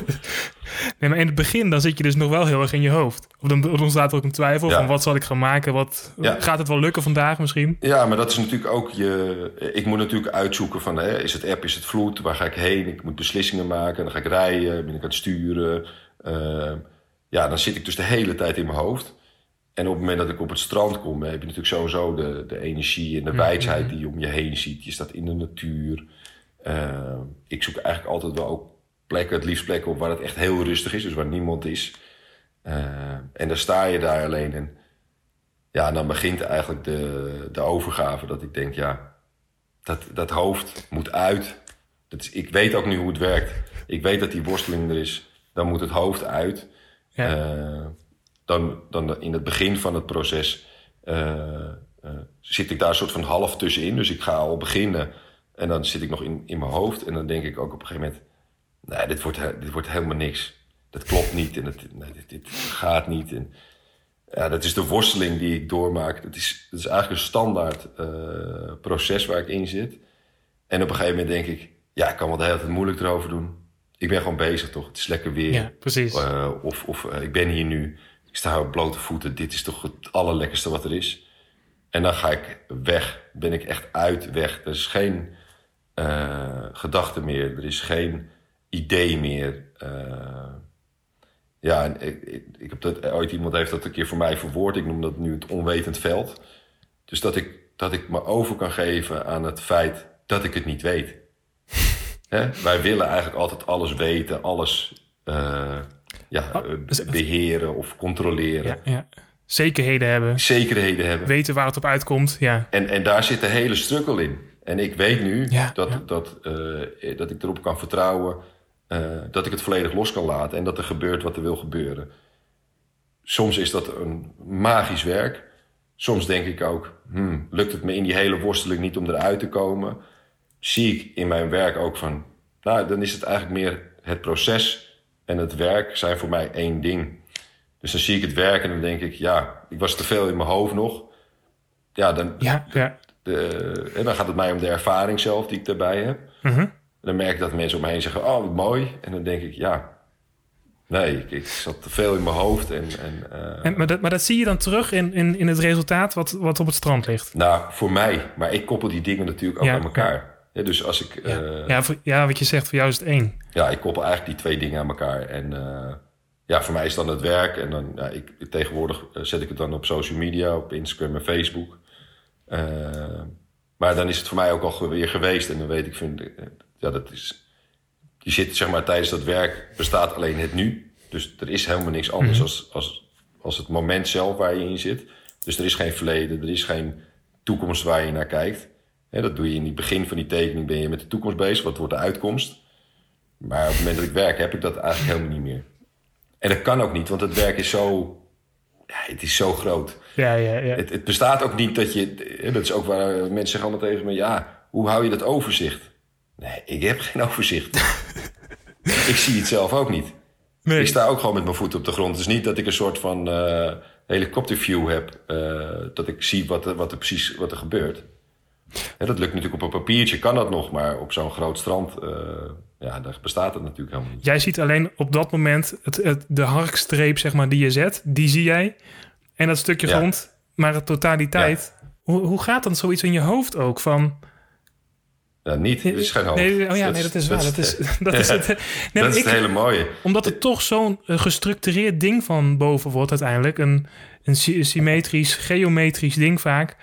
<laughs> nee, maar in het begin dan zit je dus nog wel heel erg in je hoofd. Of dan, dan ontstaat er ook een twijfel van wat zal ik gaan maken? Wat, Gaat het wel lukken vandaag misschien? Ja, maar dat is natuurlijk ook je... Ik moet natuurlijk uitzoeken van, hè, is het app, is het vloed? Waar ga ik heen? Ik moet beslissingen maken. Dan ga ik rijden, ben ik aan het sturen. Uh, ja, dan zit ik dus de hele tijd in mijn hoofd. En op het moment dat ik op het strand kom, heb je natuurlijk sowieso de, de energie en de mm die je om je heen ziet. Je staat in de natuur. Eh, ik zoek eigenlijk altijd wel ook plekken, het liefst plekken op waar het echt heel rustig is, dus waar niemand is. Eh, en dan sta je daar alleen en ja, dan begint eigenlijk de, de overgave. Dat ik denk, ja, dat, dat hoofd moet uit. Dat is, ik weet ook nu hoe het werkt. Ik weet dat die worsteling er is. Dan moet het hoofd uit. Ja. Uh, dan, dan in het begin van het proces uh, uh, zit ik daar een soort van half tussenin. Dus ik ga al beginnen en dan zit ik nog in, in mijn hoofd. En dan denk ik ook op een gegeven moment... Nee, dit wordt, dit wordt helemaal niks. Dat klopt niet en het, nee, dit, dit gaat niet. En, ja, dat is de worsteling die ik doormaak. Dat is, dat is eigenlijk een standaard uh, proces waar ik in zit. En op een gegeven moment denk ik... Ja, ik kan wel de hele tijd moeilijk erover doen. Ik ben gewoon bezig, toch? Het is lekker weer. Ja, precies. Uh, of of uh, ik ben hier nu. Ik sta op blote voeten. Dit is toch het allerlekkerste wat er is. En dan ga ik weg. Ben ik echt uit, weg. Er is geen uh, gedachte meer. Er is geen idee meer. ja, en ik, ik, ik, heb dat, ooit iemand heeft dat een keer voor mij verwoord. Ik noem dat nu het onwetend veld. Dus dat ik, dat ik me over kan geven aan het feit dat ik het niet weet. <laughs> Hè? Wij willen eigenlijk altijd alles weten, alles uh, ja, oh, dus beheren of controleren. Ja, ja. Zekerheden hebben. Zekerheden hebben. Weten waar het op uitkomt. Ja. En, en daar zit de hele struggle in. En ik weet nu ja, dat, ja. Dat, uh, dat ik erop kan vertrouwen. Uh, dat ik het volledig los kan laten. En dat er gebeurt wat er wil gebeuren. Soms is dat een magisch werk. Soms denk ik ook, hmm, lukt het me in die hele worsteling niet om eruit te komen zie ik in mijn werk ook van, nou, dan is het eigenlijk meer het proces en het werk zijn voor mij één ding. Dus dan zie ik het werk en dan denk ik, ja, ik was te veel in mijn hoofd nog. Ja, dan, ja, ja. De, en dan gaat het mij om de ervaring zelf die ik daarbij heb. Mm -hmm. En dan merk ik dat mensen om me heen zeggen, oh, wat mooi. En dan denk ik, ja, nee, ik, ik zat te veel in mijn hoofd. En, en, uh... en, maar, dat, maar dat zie je dan terug in, in, in het resultaat wat, wat op het strand ligt? Nou, voor mij. Maar ik koppel die dingen natuurlijk ook ja, aan elkaar. Ja, dus als ik. Ja. Uh, ja, voor, ja, wat je zegt, voor jou is het één. Ja, ik koppel eigenlijk die twee dingen aan elkaar. En uh, ja, voor mij is dan het werk. En dan, ja, ik, tegenwoordig zet ik het dan op social media, op Instagram en Facebook. Uh, maar dan is het voor mij ook al weer geweest. En dan weet ik, vind, ja, dat is. Je zit zeg maar tijdens dat werk, bestaat alleen het nu. Dus er is helemaal niks anders mm -hmm. als, als, als het moment zelf waar je in zit. Dus er is geen verleden, er is geen toekomst waar je naar kijkt. Dat doe je in het begin van die tekening, ben je met de toekomst bezig. Wat wordt de uitkomst? Maar op het moment dat ik werk, heb ik dat eigenlijk helemaal niet meer. En dat kan ook niet, want het werk is zo... Ja, het is zo groot. Ja, ja, ja. Het, het bestaat ook niet dat je... Dat is ook waar mensen zeggen allemaal tegen me... Ja, hoe hou je dat overzicht? Nee, ik heb geen overzicht. <laughs> ik zie het zelf ook niet. Nee. Ik sta ook gewoon met mijn voeten op de grond. Het is niet dat ik een soort van uh, helikopterview heb. Uh, dat ik zie wat er, wat er precies wat er gebeurt. Ja, dat lukt natuurlijk op een papiertje, kan dat nog, maar op zo'n groot strand, uh, ja, daar bestaat het natuurlijk helemaal niet. Jij ziet alleen op dat moment het, het, de harkstreep, zeg maar, die je zet, die zie jij. En dat stukje ja. grond, maar de totaliteit. Ja. Hoe, hoe gaat dan zoiets in je hoofd ook van... Ja, niet. Het is geen hoofd. Nee, oh ja, nee, dat is waar. Dat is, dat is <laughs> het, <laughs> nee, dat is ik, het hele mooie. Omdat het toch zo'n gestructureerd ding van boven wordt uiteindelijk. Een, een symmetrisch, geometrisch ding vaak.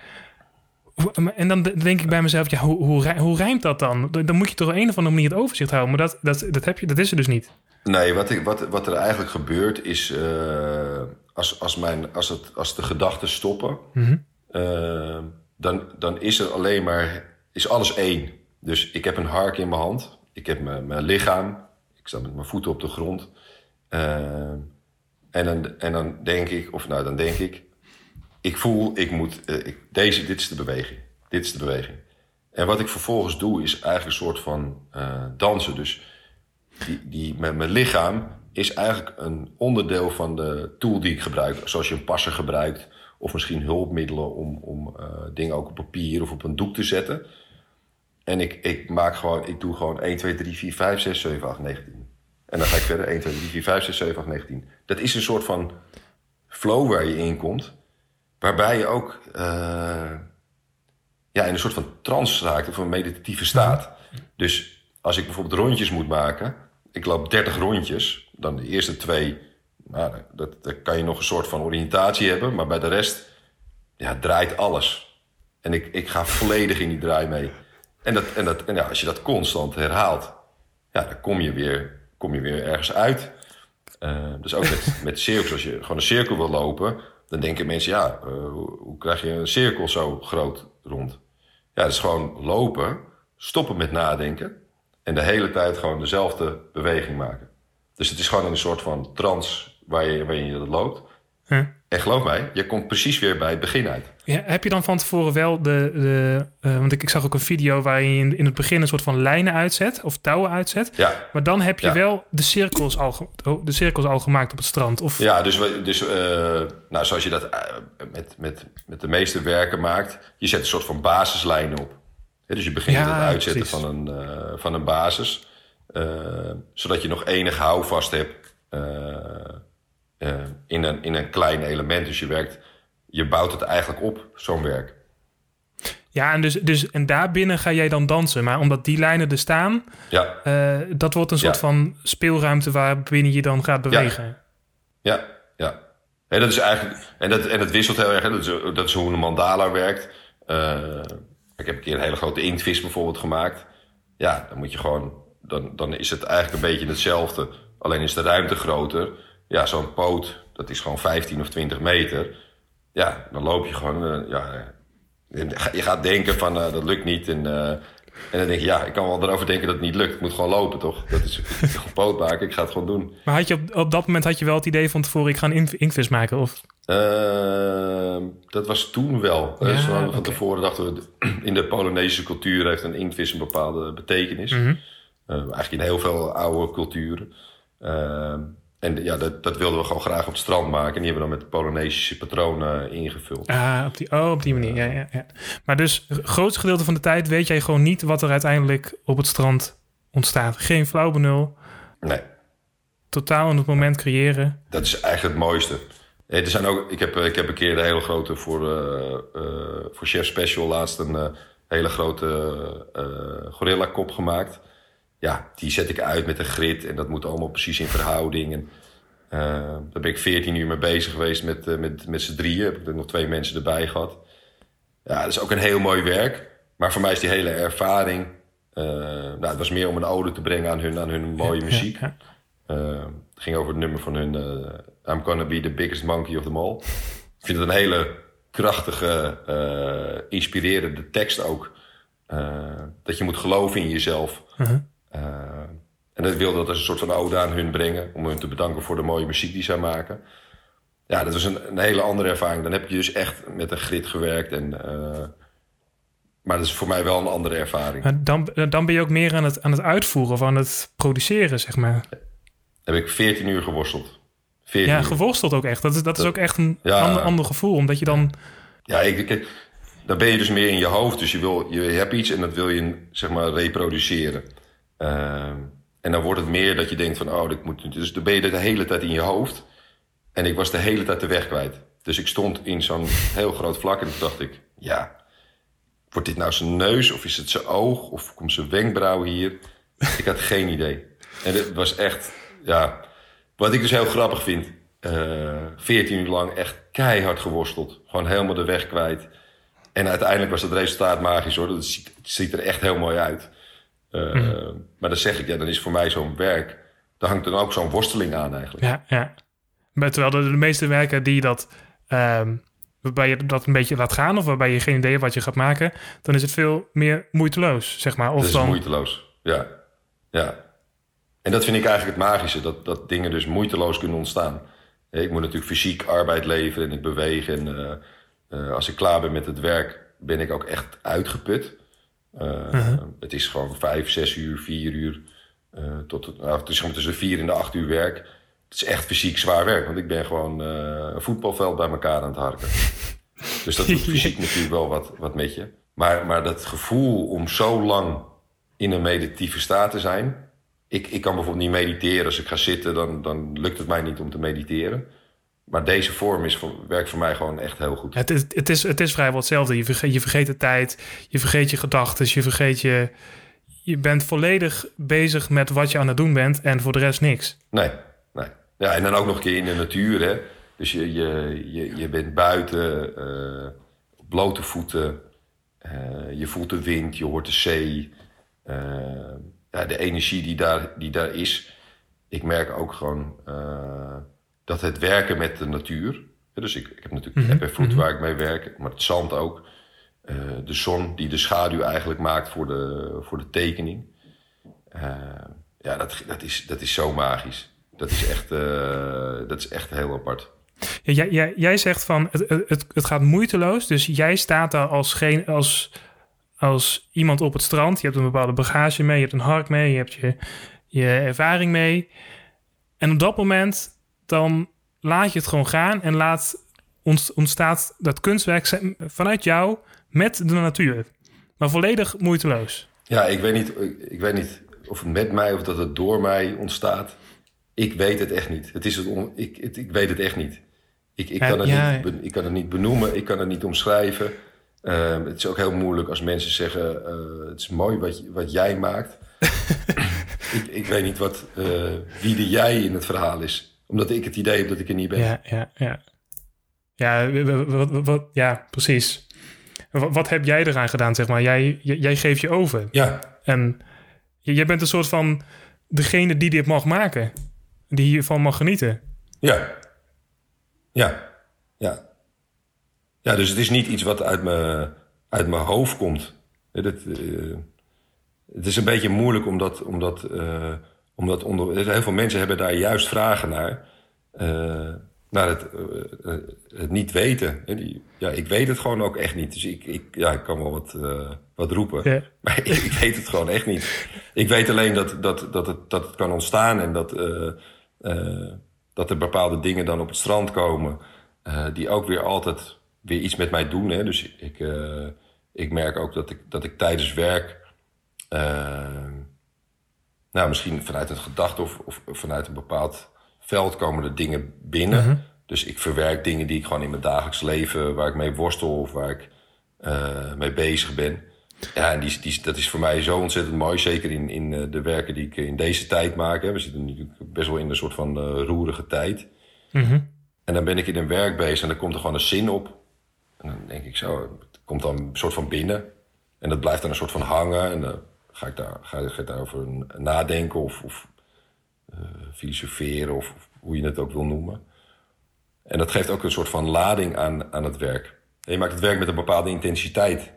En dan denk ik bij mezelf, ja, hoe, hoe, hoe rijmt dat dan? Dan moet je toch op een of andere manier het overzicht houden. Maar dat, dat, dat, heb je, dat is er dus niet. Nee, wat, ik, wat, wat er eigenlijk gebeurt is... Uh, als, als, mijn, als, het, als de gedachten stoppen... Mm -hmm. uh, dan, dan is er alleen maar... is alles één. Dus ik heb een hark in mijn hand. Ik heb mijn, mijn lichaam. Ik sta met mijn voeten op de grond. Uh, en, dan, en dan denk ik... Of nou, dan denk ik ik voel, ik moet, uh, ik, deze, dit is de beweging. Dit is de beweging. En wat ik vervolgens doe, is eigenlijk een soort van uh, dansen. Dus die, die, met mijn lichaam is eigenlijk een onderdeel van de tool die ik gebruik. Zoals je een passer gebruikt, of misschien hulpmiddelen om, om uh, dingen ook op papier of op een doek te zetten. En ik, ik maak gewoon, ik doe gewoon 1, 2, 3, 4, 5, 6, 7, 8, 19. En dan ga ik verder 1, 2, 3, 4, 5, 6, 7, 8, 19. Dat is een soort van flow waar je in komt. Waarbij je ook uh, ja, in een soort van trance raakt of een meditatieve staat. Dus als ik bijvoorbeeld rondjes moet maken, ik loop 30 rondjes, dan de eerste twee, nou, dat, kan je nog een soort van oriëntatie hebben, maar bij de rest ja, draait alles. En ik, ik ga volledig in die draai mee. En, dat, en, dat, en ja, als je dat constant herhaalt, ja, dan kom je weer, kom je weer ergens uit. Uh, dus ook met, met cirkels, als je gewoon een cirkel wil lopen, dan denken mensen, ja, uh, hoe, krijg je een cirkel zo groot rond? Ja, dat is gewoon lopen, stoppen met nadenken en de hele tijd gewoon dezelfde beweging maken. Dus het is gewoon een soort van trance waar je, waar je loopt. Huh? En geloof mij, je komt precies weer bij het begin uit. Ja, heb je dan van tevoren wel de... de uh, want ik, ik, zag ook een video waar je in, in het begin een soort van lijnen uitzet... of touwen uitzet. Ja. Maar dan heb je ja. wel de cirkels, al, de cirkels al gemaakt op het strand. Of... Ja, dus, dus uh, nou, zoals je dat uh, met, met, met de meeste werken maakt... je zet een soort van basislijnen op. Dus je begint ja, met het uitzetten van een, van een basis... zodat je nog enig houvast hebt... In, een, in een klein element. Dus je werkt, je bouwt het eigenlijk op, zo'n werk. Ja, en, dus, dus, en daarbinnen ga jij dan dansen. Maar omdat die lijnen er staan, ja. Uh, dat wordt een soort ja. van speelruimte waarbinnen je dan gaat bewegen. Ja, ja. ja. En dat is eigenlijk, en dat, en dat wisselt heel erg. Hè? Dat, is, dat is hoe een mandala werkt. Uh, ik heb een keer een hele grote inktvis bijvoorbeeld gemaakt. Ja, dan moet je gewoon, dan, dan is het eigenlijk een beetje hetzelfde. Alleen is de ruimte groter ja, zo'n poot, dat is gewoon 15 of 20 meter. Ja, dan loop je gewoon. Uh, ja, je gaat denken van uh, dat lukt niet. En, uh, en dan denk je, ja, ik kan wel erover denken dat het niet lukt. Ik moet gewoon lopen, toch? Dat is <laughs> een poot maken, ik ga het gewoon doen. Maar had je op, op dat moment had je wel het idee van tevoren, ik ga een inkvis maken? Of? Ehm, dat was toen wel. Ja, dus van okay. tevoren dachten we, <clears throat> in de Polonesische cultuur heeft een inktvis een bepaalde betekenis. Mm -hmm. eigenlijk in heel veel oude culturen. Ehm, en ja, dat, dat wilden we gewoon graag op het strand maken. En die hebben we dan met Polynesische patronen ingevuld. Ah, op die, oh, op die manier. Ja, ja, ja. Maar dus het grootste gedeelte van de tijd weet jij gewoon niet wat er uiteindelijk op het strand ontstaat. Geen flauw benul. Nee. Totaal in het moment creëren. Dat is eigenlijk het mooiste. Er zijn ook, ik, heb, ik heb een keer de hele grote voor, uh, uh, voor Chef Special laatst een uh, hele grote gorilla kop gemaakt ja, die zet ik uit met een grid en dat moet allemaal precies in verhouding. En, uh, daar ben ik 14 uur mee bezig geweest met, uh, met, met z'n drieën. Heb ik er nog twee mensen erbij gehad. Ja, dat is ook een heel mooi werk. Maar voor mij is die hele ervaring... Uh, nou, het was meer om een ode te brengen aan hun, aan hun mooie muziek. Ja, ja. het ging over het nummer van hun... I'm gonna be the biggest monkey of them all. Ik vind het een hele krachtige, inspirerende tekst ook. dat je moet geloven in jezelf. -huh. Uh, en dat wilde dat als een soort van ode aan hun brengen. Om hun te bedanken voor de mooie muziek die zij maken. Ja, dat was een, een hele andere ervaring. Dan heb je dus echt met een grid gewerkt. En, uh, maar dat is voor mij wel een andere ervaring. Dan, dan ben je ook meer aan het, aan het uitvoeren of aan het produceren, zeg maar. Heb ik 14 uur geworsteld. 14 ja, uur. geworsteld ook echt. Dat is, dat is ook echt een ja, ander, ander gevoel. Omdat je dan... Ja, ik, ik, dan ben je dus meer in je hoofd. Dus je, wil, je hebt iets en dat wil je zeg maar reproduceren. Uh, en dan wordt het meer dat je denkt van, oh, ik moet... Dus dan ben je de hele tijd in je hoofd. En ik was de hele tijd de weg kwijt. Dus ik stond in zo'n heel groot vlak en toen dacht ik, ja... Wordt dit nou zijn neus of is het zijn oog of komt zijn wenkbrauw hier? Ik had geen idee. En het was echt, ja... Wat ik dus heel grappig vind... Uh, 14 uur lang echt keihard geworsteld. Gewoon helemaal de weg kwijt. En uiteindelijk was het resultaat magisch hoor. Ziet, het ziet er echt heel mooi uit. Uh, mm. Maar dan zeg ik, ja, dan is voor mij zo'n werk... daar hangt dan ook zo'n worsteling aan eigenlijk. Ja, ja. Maar terwijl de, de meeste werken die dat... Um, waarbij je dat een beetje laat gaan... of waarbij je geen idee hebt wat je gaat maken... dan is het veel meer moeiteloos, zeg maar. Of dat is moeiteloos, ja. Ja. En dat vind ik eigenlijk het magische. Dat, dat dingen dus moeiteloos kunnen ontstaan. Ik moet natuurlijk fysiek arbeid leveren en ik beweeg. En uh, uh, als ik klaar ben met het werk... ben ik ook echt uitgeput... Uh, uh-huh. Het is gewoon vijf, zes uur, vier uur. Uh, tot, nou, het is gewoon tussen vier en de acht uur werk. Het is echt fysiek zwaar werk. Want ik ben gewoon uh, een voetbalveld bij elkaar aan het harken. <laughs> dus dat doet fysiek natuurlijk wel wat, wat met je. Maar, maar dat gevoel om zo lang in een meditatieve staat te zijn... Ik, ik kan bijvoorbeeld niet mediteren. Als ik ga zitten, dan, dan lukt het mij niet om te mediteren. Maar deze vorm is voor, werkt voor mij gewoon echt heel goed. Het is, het is, het is vrijwel hetzelfde. Je vergeet, je vergeet de tijd, je vergeet je gedachten, je vergeet je... Je bent volledig bezig met wat je aan het doen bent en voor de rest niks. Nee, nee. Ja, en dan ook nog een keer in de natuur, hè. Dus je, je, je, je bent buiten, uh, blote voeten. Uh, Eh, je voelt de wind, je hoort de zee. Eh, ja, de energie die daar, die daar is. Ik merk ook gewoon dat het werken met de natuur. dus ik, ik heb natuurlijk Mhm, mm waar ik mee werk, maar het zand ook. Eh, de zon die de schaduw eigenlijk maakt voor de, voor de tekening. Eh, ja, dat, dat, is, dat is zo magisch. Dat is echt, eh, dat is echt heel apart. Ja, jij, jij, jij zegt van het, het, het gaat moeiteloos. Dus jij staat daar als, geen, als, als iemand op het strand. Je hebt een bepaalde bagage mee, je hebt een hark mee, je hebt je, je ervaring mee. En op dat moment dan laat je het gewoon gaan en laat ont- ontstaat dat kunstwerk vanuit jou met de natuur. Maar volledig moeiteloos. Ja, ik weet, niet, ik, weet niet of het met mij of dat het door mij ontstaat. Ik weet het echt niet. Het is het on- ik, het, ik weet het echt niet. Ik, ik, kan het ja. niet ik kan het niet benoemen, ik kan het niet omschrijven. Ehm, het is ook heel moeilijk als mensen zeggen: eh, Het is mooi wat, wat jij maakt. <laughs> ik, ik weet niet wat, eh, wie de jij in het verhaal is, omdat ik het idee heb dat ik er niet ben. Ja, ja, ja. Ja, wat, wat, wat- ja precies. Wat, wat heb jij eraan gedaan, zeg maar? Jij, jij, jij geeft je over. ja, En jij bent een soort van degene die dit mag maken. Die hiervan mag genieten. Ja. Ja. Ja. Ja, dus het is niet iets wat uit mijn, uit mijn hoofd komt. Dat, eh, het is een beetje moeilijk omdat, omdat, omdat onder, heel veel mensen hebben daar juist vragen naar. eh, naar het, eh, eh, het niet weten. Die, ja, ik weet het gewoon ook echt niet. Dus ik, ik, ja, ik kan wel wat, wat roepen. Ja. <laughs> Maar ik, ik weet het gewoon echt niet. Ik weet alleen dat, dat, dat, het, dat het kan ontstaan en dat, dat er bepaalde dingen dan op het strand komen. die ook weer altijd weer iets met mij doen. Hè. Dus ik, ik merk ook dat ik, dat ik tijdens werk. Nou, misschien vanuit een gedachte of, of vanuit een bepaald veld komen er dingen binnen. Dus ik verwerk dingen die ik gewoon in mijn dagelijks leven, waar ik mee worstel of waar ik eh, mee bezig ben. Ja, en die, die, dat is voor mij zo ontzettend mooi. Zeker in, in eh, de werken die ik in deze tijd maak. Hè. We zitten natuurlijk best wel in een soort van eh, roerige tijd. Mhm. En dan ben ik in een werk bezig en dan komt er gewoon een zin op. En dan denk ik zo, het komt dan een soort van binnen. En dat blijft dan een soort van hangen. En dan ga ik, daar, ga, ga ik daarover nadenken of, of eh, filosoferen of, of hoe je het ook wil noemen. En dat geeft ook een soort van lading aan, aan het werk. En je maakt het werk met een bepaalde intensiteit.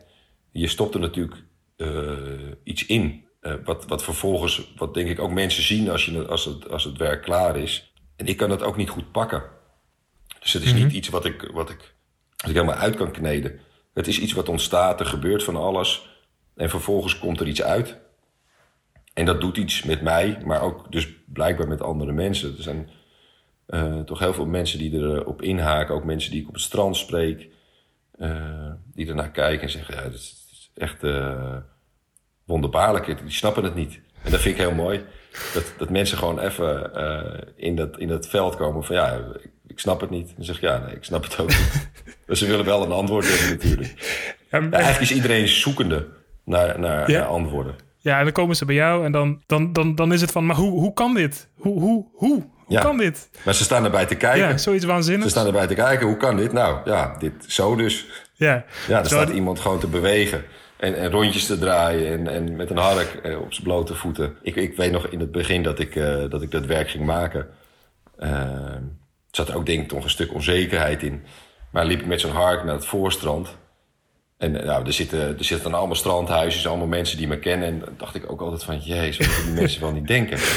Je stopt er natuurlijk eh, iets in. eh, wat, wat vervolgens, wat denk ik ook mensen zien als, je, het- als, het, als het werk klaar is. En ik kan dat ook niet goed pakken. Dus het is niet iets wat ik, wat, ik, wat ik helemaal uit kan kneden. Het is iets wat ontstaat, er gebeurt van alles. En vervolgens komt er iets uit. En dat doet iets met mij, maar ook dus blijkbaar met andere mensen. Er zijn eh, toch heel veel mensen die erop inhaken. Ook mensen die ik op het strand spreek. eh, die ernaar kijken en zeggen, ja, dat is, echt eh, wonderbaarlijk. Die snappen het niet. En dat vind ik heel mooi. Dat, dat mensen gewoon even eh, in, dat, in dat veld komen van, ja, ik, ik snap het niet. Dan zeg ik, ja, nee, ik snap het ook niet. <laughs> dus ze willen wel een antwoord hebben natuurlijk. Ja, eigenlijk is iedereen zoekende naar, naar, Ja. naar antwoorden. ja, en dan komen ze bij jou en dan, dan, dan, dan is het van... Maar hoe, hoe kan dit? Hoe, hoe, hoe? Hoe Ja. kan dit? Maar ze staan erbij te kijken. Ja, zoiets Ze waanzinnigs. staan erbij te kijken, hoe kan dit? Nou, ja, dit zo dus. Ja, Ja, er Zo- staat iemand gewoon te bewegen. En, en rondjes te draaien en, en met een hark eh, op zijn blote voeten. Ik, ik weet nog in het begin dat ik, eh, dat, ik dat werk ging maken. Eh, zat er ook denk ik toch een stuk onzekerheid in. Maar liep ik met zo'n hark naar het voorstrand. En eh, nou, er, zitten, er zitten dan allemaal strandhuisjes, allemaal mensen die me kennen. En dacht ik ook altijd van, jezus, wat die mensen wel niet denken. <laughs>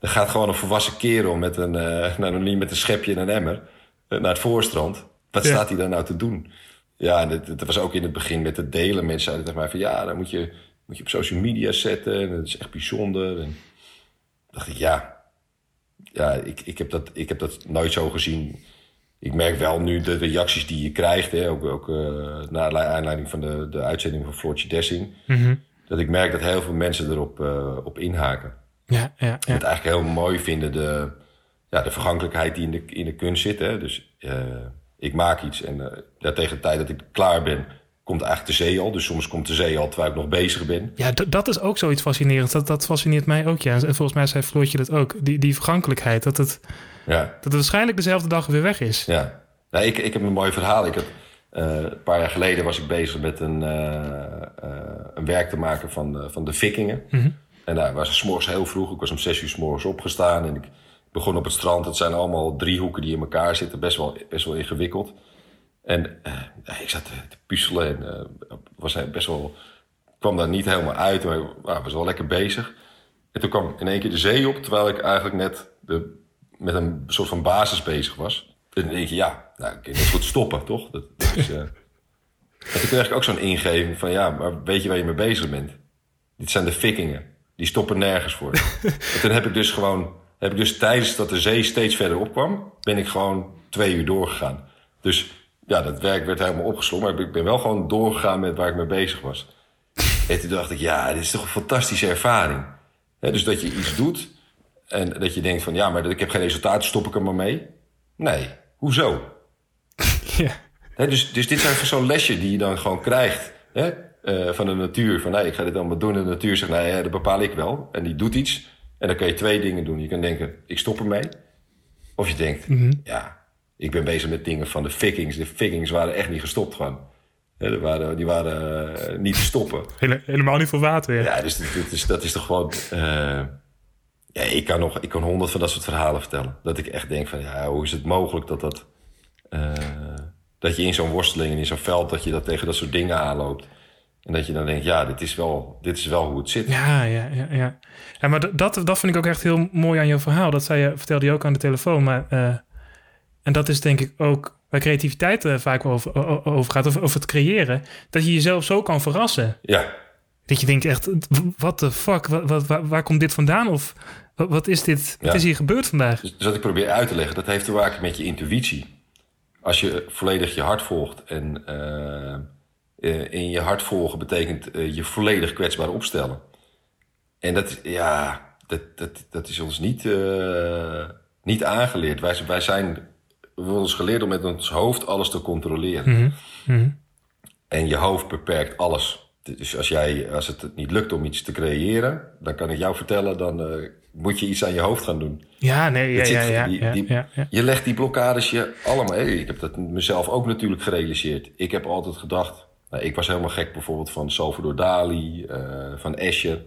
Er gaat gewoon een volwassen kerel met een, eh nou, niet met een schepje en een emmer eh, naar het voorstrand. Wat Ja. staat hij daar nou te doen? Ja, en dat, dat was ook in het begin met het delen. Mensen zeiden tegen mij van ja, dan moet je, moet je op social media zetten. En dat is echt bijzonder. En dacht ik, ja, ja ik, ik, heb dat, ik heb dat nooit zo gezien. Ik merk wel nu de reacties die je krijgt, hè, ook, ook eh, naar aanleiding van de, de uitzending van Floortje Dessing. Mhm. Dat ik merk dat heel veel mensen erop eh, op inhaken. ja, ja, En ja. het eigenlijk heel mooi vinden de, ja, de vergankelijkheid die in de, in de kunst zit. Hè. Dus eh, ik maak iets en ja, tegen de tijd dat ik klaar ben, komt eigenlijk de zee al. Dus soms komt de zee al terwijl ik nog bezig ben. Ja, dat is ook zoiets fascinerends. Dat, dat fascineert mij ook, ja. En volgens mij zei Floortje dat ook. Die, die vergankelijkheid. Dat het, Ja, dat het waarschijnlijk dezelfde dag weer weg is. ja. Nou, ik, ik heb een mooi verhaal. Ik had, een paar jaar geleden was ik bezig met een, een werk te maken van, van de Vikingen. En daar was s morgens heel vroeg. Ik was om zes uur s morgens opgestaan en ik begon op het strand. Het zijn allemaal driehoeken die in elkaar zitten. Best wel, best wel ingewikkeld. En uh, ik zat te, te puzzelen en uh, was best wel, kwam daar niet helemaal uit, maar uh, was wel lekker bezig. En toen kwam in één keer de zee op, terwijl ik eigenlijk net de, met een soort van basis bezig was. En dan denk je, ja, nou, ik kan net goed stoppen, toch? Dat, dat is, <laughs> en toen kreeg ik ook zo'n ingeving van, ja, maar weet je waar je mee bezig bent? Dit zijn de vikingen. Die stoppen nergens voor. <laughs> en toen heb ik dus gewoon, heb ik dus tijdens dat de zee steeds verder opkwam, ben ik gewoon twee uur doorgegaan. Dus ja, dat werk werd helemaal opgeslommen. Maar ik ben wel gewoon doorgegaan met waar ik mee bezig was. En toen dacht ik, ja, dit is toch een fantastische ervaring. dus dat je iets doet en dat je denkt van... ja, maar ik heb geen resultaat, stop ik er maar mee. Nee, hoezo? <laughs> Ja. dus, dus dit zijn zo'n lesje die je dan gewoon krijgt uh, van de natuur. Van nee, ik ga dit allemaal doen. En de natuur zegt, nee, dat bepaal ik wel. En die doet iets. En dan kan je twee dingen doen. Je kan denken, ik stop ermee. Of je denkt, mm -hmm. ja, ik ben bezig met dingen van de Vikings. De Vikings waren echt niet gestopt gewoon. Ja, waren, die waren uh, niet te stoppen. Hele, helemaal niet voor water. Ja, ja dus dat is, dat is toch gewoon... Uh, ja, ik kan nog ik kan honderd van dat soort verhalen vertellen. Dat ik echt denk van, ja, hoe is het mogelijk dat dat... Uh, dat je in zo'n worsteling en in zo'n veld... dat je dat tegen dat soort dingen aanloopt. En dat je dan denkt, ja, dit is wel, dit is wel hoe het zit. Ja, ja, ja. ja. ja maar dat, dat vind ik ook echt heel mooi aan jouw verhaal. Dat zei je, vertelde je ook aan de telefoon. Maar en dat is denk ik ook waar creativiteit uh, vaak over, over gaat, over, over het creëren, dat je jezelf zo kan verrassen. Ja. Dat je denkt echt, wat de fuck, wat, wat, waar, komt dit vandaan? Of wat, wat is dit, wat is hier gebeurd vandaag? Dus wat ik probeer uit te leggen, dat heeft te maken met je intuïtie. Als je volledig je hart volgt en uh, in je hart volgen betekent je volledig kwetsbaar opstellen. En dat, ja, dat, dat, dat is ons niet, niet aangeleerd. Wij, wij zijn we hebben ons geleerd om met ons hoofd alles te controleren. Mm -hmm. En je hoofd beperkt alles. Dus als, jij, als het niet lukt om iets te creëren, dan kan ik jou vertellen, dan uh, moet je iets aan je hoofd gaan doen. Ja, nee, ja, ja, ja, die, die, ja, ja, Je legt die blokkades je allemaal. Hey, ik heb dat mezelf ook natuurlijk gerealiseerd. Ik heb altijd gedacht, nou, ik was helemaal gek bijvoorbeeld van Salvador Dali, uh, van Escher.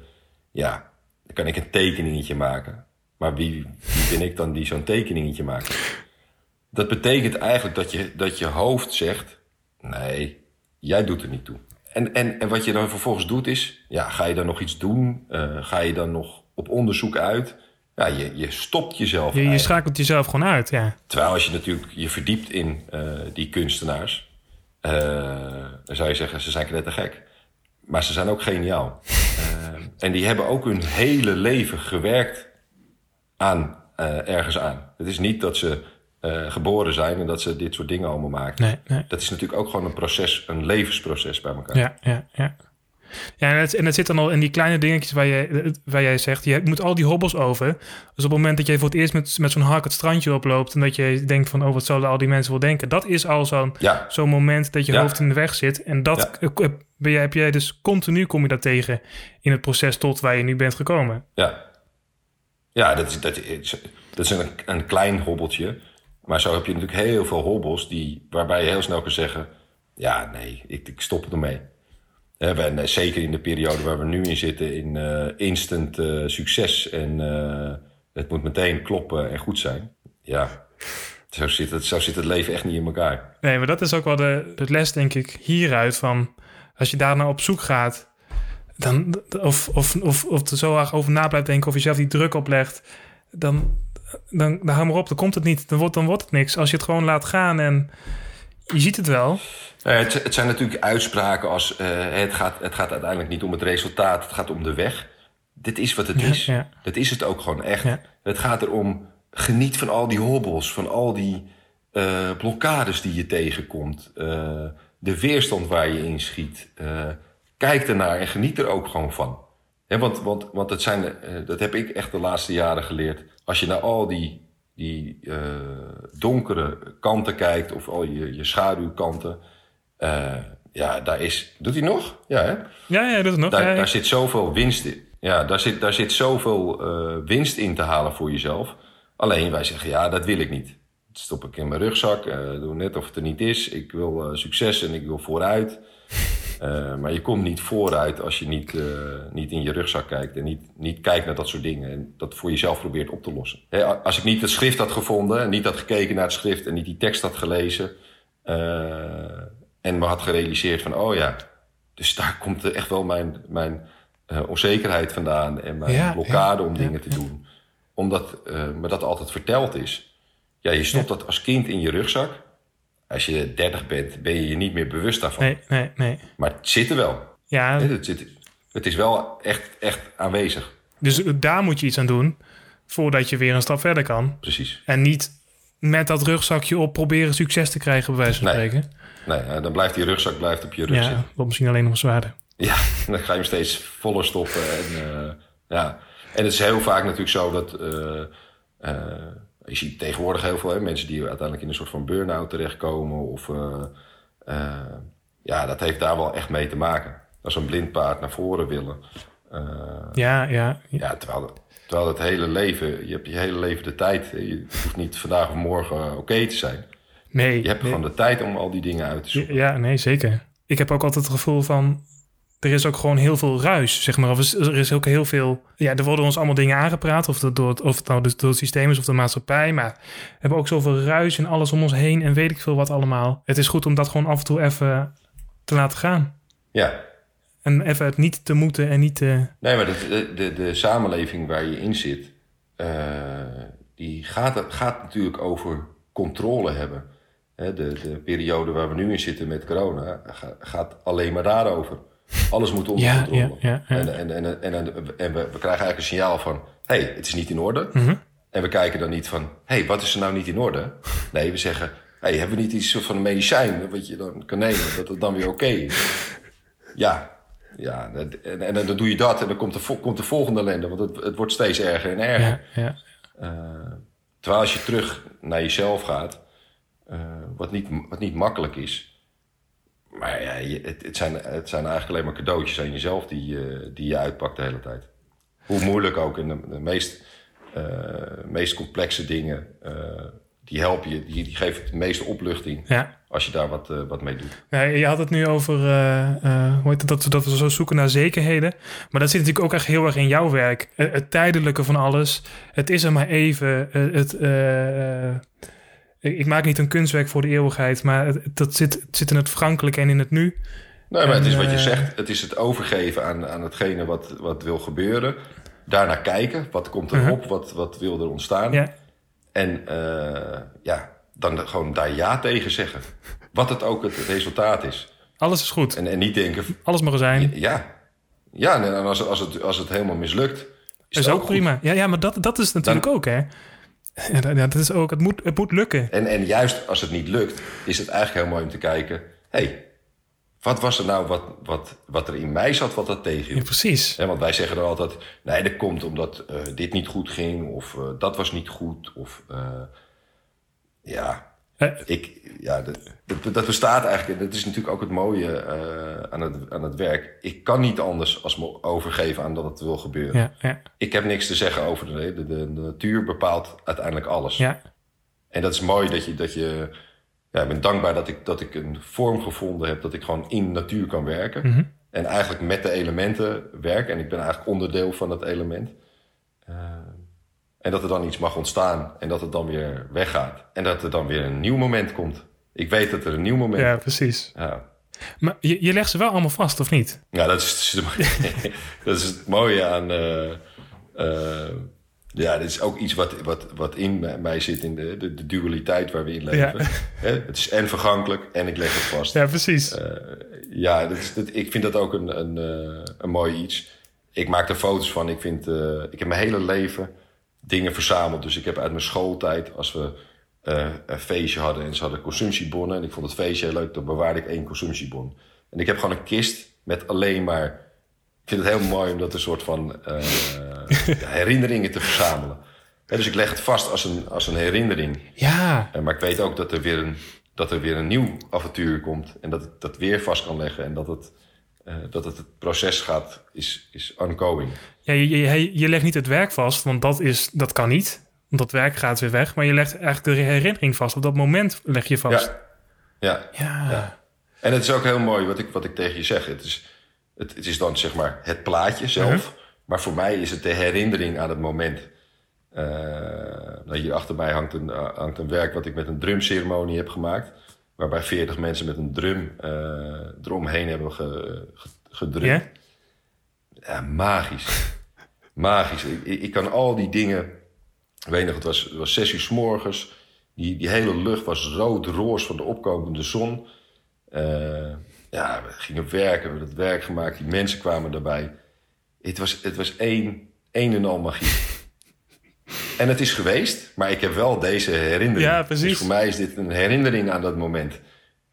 Ja, dan kan ik een tekeningetje maken. Maar wie, wie ben ik dan die zo'n tekeningetje maakt? Dat betekent eigenlijk dat je, dat je hoofd zegt: nee, jij doet er niet toe. En, en, en wat je dan vervolgens doet is: ja, ga je dan nog iets doen? Uh, ga je dan nog op onderzoek uit? Ja, je, je stopt jezelf. Je, je schakelt jezelf gewoon uit, ja. Terwijl als je natuurlijk je verdiept in uh, die kunstenaars, uh, dan zou je zeggen: ze zijn net te gek. Maar ze zijn ook geniaal. <laughs> en die hebben ook hun hele leven gewerkt aan ergens aan. Het is niet dat ze uh, geboren zijn en dat ze dit soort dingen allemaal maken. Nee, nee. Dat is natuurlijk ook gewoon een proces, een levensproces bij elkaar. Ja, ja, ja. Ja, en het, en het zit dan al in die kleine dingetjes waar jij, waar jij zegt, je moet al die hobbels over. Dus op het moment dat jij voor het eerst met, met zo'n hark het strandje oploopt en dat je denkt van, oh, wat zullen al die mensen wel denken? Dat is al zo'n ja. zo'n moment dat je ja. hoofd in de weg zit. En dat ja. ben jij, heb jij dus continu kom je dat tegen in het proces tot waar je nu bent gekomen. Ja, ja dat, is, dat, is, dat is een, een klein hobbeltje. Maar zo heb je natuurlijk heel veel hobbels die, waarbij je heel snel kan zeggen: ja, nee, ik, ik stop ermee. En eh, zeker in de periode waar we nu in zitten, in uh, instant uh, succes en het moet meteen kloppen en goed zijn. Ja, zo zit, het, zo zit het leven echt niet in elkaar. Nee, maar dat is ook wel de, les, denk ik, hieruit van als je daar nou op zoek gaat, dan, of, of, of, of er zo erg over na blijft denken, of jezelf die druk oplegt, dan, dan, dan hou maar op, dan komt het niet. Dan wordt, dan wordt het niks. Als je het gewoon laat gaan en je ziet het wel. het, het, zijn natuurlijk uitspraken als uh, het, gaat, het gaat uiteindelijk niet om het resultaat, het gaat om de weg. Dit is wat het Ja, is. ja. Dat is het ook gewoon echt. Ja. Het gaat erom, geniet van al die hobbels, van al die eh, blokkades die je tegenkomt. eh, de weerstand waar je in schiet. Eh, kijk ernaar en geniet er ook gewoon van. Want, want, want het zijn, eh, dat heb ik echt de laatste jaren geleerd. Als je naar al die, die eh, donkere kanten kijkt, of al je, je schaduwkanten. eh, ja, daar is. Doet hij nog? Ja, hè? Ja, ja, dat is nog. Daar, Ja, ja. daar zit zoveel winst in. Ja, daar zit, daar zit zoveel winst in te halen voor jezelf. Alleen wij zeggen, ja, dat wil ik niet. stop ik in mijn rugzak, doe net of het er niet is. Ik wil succes en ik wil vooruit. Eh, maar je komt niet vooruit als je niet, eh, niet in je rugzak kijkt en niet, niet kijkt naar dat soort dingen en dat voor jezelf probeert op te lossen. Hè, als ik niet het schrift had gevonden en niet had gekeken naar het schrift en niet die tekst had gelezen eh, en me had gerealiseerd van, oh ja, dus daar komt echt wel mijn, mijn onzekerheid vandaan en mijn Ja, blokkade ja, om ja, dingen te doen. Omdat me dat altijd verteld is. Ja, je stopt dat als kind in je rugzak. Als je 30 bent, ben je je niet meer bewust daarvan. Nee, nee, nee. Maar het zit er wel. Ja, Het, zit, het is wel echt, echt aanwezig. dus daar moet je iets aan doen voordat je weer een stap verder kan. Precies. En niet met dat rugzakje op proberen succes te krijgen, bij wijze van Nee. spreken. Nee, dan blijft die rugzak blijft op je rug Ja, zitten. wordt misschien alleen nog zwaarder. Ja, <laughs> dan ga je hem steeds voller stoppen. En, eh, ja. en het is heel vaak natuurlijk zo dat... eh, eh, je ziet tegenwoordig heel veel hè, mensen die uiteindelijk in een soort van burn-out terechtkomen. Of, eh, eh, ja, dat heeft daar wel echt mee te maken. Als een blind paard naar voren willen. Eh, Ja, ja. ja. terwijl, terwijl het hele leven... Je hebt je hele leven de tijd. Je hoeft niet vandaag of morgen oké te zijn. Nee. Je hebt nee. gewoon de tijd om al die dingen uit te zoeken. Ja, nee, zeker. Ik heb ook altijd het gevoel van... Er is ook gewoon heel veel ruis, zeg maar. Of er is ook heel veel... Ja, er worden ons allemaal dingen aangepraat. Of, dat door, het- of het nou dus door het systeem is of de maatschappij. Maar we hebben ook zoveel ruis en alles om ons heen. En weet ik veel wat allemaal. Het is goed om dat gewoon af en toe even te laten gaan. Ja, En even het niet te moeten en niet te... Nee, maar de, de, de, samenleving waar je in zit, eh, die gaat, gaat natuurlijk over controle hebben. De, de periode waar we nu in zitten met corona ga- gaat alleen maar daarover. Alles moet onder Ja, controle. ja, ja. En, en, en, en, en, we, we krijgen eigenlijk een signaal van, hé, hey, het is niet in orde. Mhm. En we kijken dan niet van, hé, hey, wat is er nou niet in orde? Nee, we zeggen, hé, hey, hebben we niet iets soort van een medicijn wat je dan kan nemen, dat het dan weer oké is? Ja, ja en, en, dan doe je dat en dan komt de, komt de volgende ellende, want het, het wordt steeds erger en erger. Ja, ja. Eh, terwijl als je terug naar jezelf gaat, eh, wat, niet, wat niet makkelijk is. Maar ja, het, het, zijn, het zijn eigenlijk alleen maar cadeautjes aan jezelf die, je- die je uitpakt de hele tijd. Hoe moeilijk ook in de, de meest, eh, meest complexe dingen, eh, die helpen je, die, die geven het meeste opluchting ja. als je daar wat, eh, wat mee doet. Ja, je had het nu over eh, eh, hoe heet het, dat, we- dat we zo zoeken naar zekerheden. Maar dat zit natuurlijk ook echt heel erg in jouw werk. Eh, Het, tijdelijke van alles. Het is er maar even. Eh, het, eh, eh, ik maak niet een kunstwerk voor de eeuwigheid, maar het, dat zit, het zit in het vergankelijke en in het nu. Nee, maar het is wat je eh, zegt. Het is het overgeven aan, aan hetgene wat, wat wil gebeuren. Daarna kijken. Wat komt erop? Wat, wat wil er ontstaan? Ja, En eh, ja, dan gewoon daar ja tegen zeggen. Wat het ook het resultaat is. alles is goed. En, en niet denken, Alles mag er zijn. ja. Ja, en als, als, het, als het helemaal mislukt, is, is ook prima. Ja, ja maar dat, dat is natuurlijk ook, hè? Ja, dat, ja, is ook. Het moet, het moet lukken. En, en juist als het niet lukt, is het eigenlijk heel mooi om te kijken... hey, wat was er nou wat, wat, wat er in mij zat wat dat Ja, tegenhield? precies. Ja, want wij zeggen dan altijd, nee, dat komt omdat eh, dit niet goed ging, of eh, dat was niet goed, of eh, ja, ik, ja dat, dat, dat bestaat eigenlijk. En dat is natuurlijk ook het mooie eh, aan, het, aan het werk. Ik kan niet anders als me overgeven aan dat het wil gebeuren. ja, ja, Ik heb niks te zeggen over de, de, de, de natuur bepaalt uiteindelijk alles. ja. En dat is mooi dat je, dat je ja, ik ben dankbaar dat ik, dat ik een vorm gevonden heb dat ik gewoon in natuur kan werken. Mhm. En eigenlijk met de elementen werk. En ik ben eigenlijk onderdeel van dat element. Eh, en dat er dan iets mag ontstaan en dat het dan weer weggaat. En dat er dan weer een nieuw moment komt. Ik weet dat er een nieuw moment ja, precies. Ja, Maar je, je legt ze wel allemaal vast, of niet? ja dat, is, dat is het mooie <laughs> aan... eh, eh, ja, dit is ook iets wat, wat, wat in mij- zit, in de, de, de dualiteit waar we in leven. Ja. Het is en vergankelijk en ik leg het vast. Ja, precies. Eh, ja, dat is, dat, ik vind dat ook een, een, een mooi iets. Ik maak er foto's van. Ik, vind, ik heb mijn hele leven dingen verzameld. Dus ik heb uit mijn schooltijd, als we eh, een feestje hadden en ze hadden consumptiebonnen. En ik vond het feestje heel leuk, dan bewaarde ik één consumptiebon. En ik heb gewoon een kist met alleen maar... Ik vind het heel mooi om dat een soort van eh, <laughs> herinneringen te verzamelen. Dus ik leg het vast als een, als een herinnering. ja, Eh, maar ik weet ook dat er weer een, dat er weer een nieuw avontuur komt. En dat ik dat weer vast kan leggen. En dat het, eh, dat het, het proces gaat, is, is ongoing. Ja, je, je, je legt niet het werk vast, want dat, is, dat kan niet. Want dat werk gaat weer weg, maar je legt eigenlijk de herinnering vast. Op dat moment leg je vast. Ja, ja. Ja, Ja. En het is ook heel mooi wat ik, wat ik tegen je zeg. Het is, het, het is dan zeg maar het plaatje zelf. Maar voor mij is het de herinnering aan het moment. Eh, nou, hier achter mij hangt een, eh, hangt een werk wat ik met een drumceremonie heb gemaakt. Waarbij 40 mensen met een drum eh, eromheen hebben ge, ge- gedrumd. Ja? Ja, magisch. magisch. Ik, ik, ik kan al die dingen... Ik weet nog, het was, het was zes uur s morgens. Die, die hele lucht was rood-roos van de opkomende zon. Eh, ja, we gingen werken, we hebben het werk gemaakt. Die mensen kwamen daarbij. Het was, het was één, één en al magie. En het is geweest, maar ik heb wel deze herinnering. Ja, precies. Dus voor mij is dit een herinnering aan dat moment.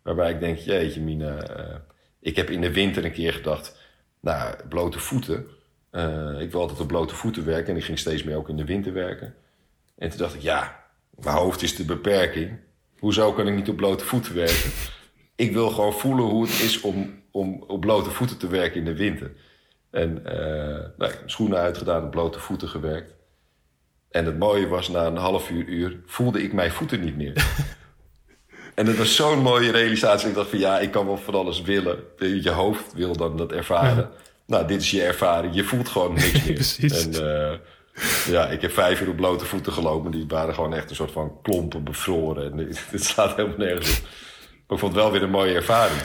Waarbij ik denk, jeetje mina... eh, ik heb in de winter een keer gedacht... Nou, blote voeten. Eh, ik wil altijd op blote voeten werken. En ik ging steeds meer ook in de winter werken. En toen dacht ik, ja, mijn hoofd is de beperking. Hoezo kan ik niet op blote voeten werken? <laughs> ik wil gewoon voelen hoe het is om, om op blote voeten te werken in de winter. En eh, nou, schoenen uitgedaan, op blote voeten gewerkt. En het mooie was, na een half uur, uur voelde ik mijn voeten niet meer. <laughs> en dat was zo'n mooie realisatie. Ik dacht van ja, ik kan wel van alles willen. Je hoofd wil dan dat ervaren. Nou, dit is je ervaring. Je voelt gewoon niks <laughs> meer. Precies. En eh, ja, ik heb vijf uur op blote voeten gelopen. Die waren gewoon echt een soort van klompen bevroren. En <laughs> dit slaat helemaal nergens op. Maar ik vond het wel weer een mooie ervaring.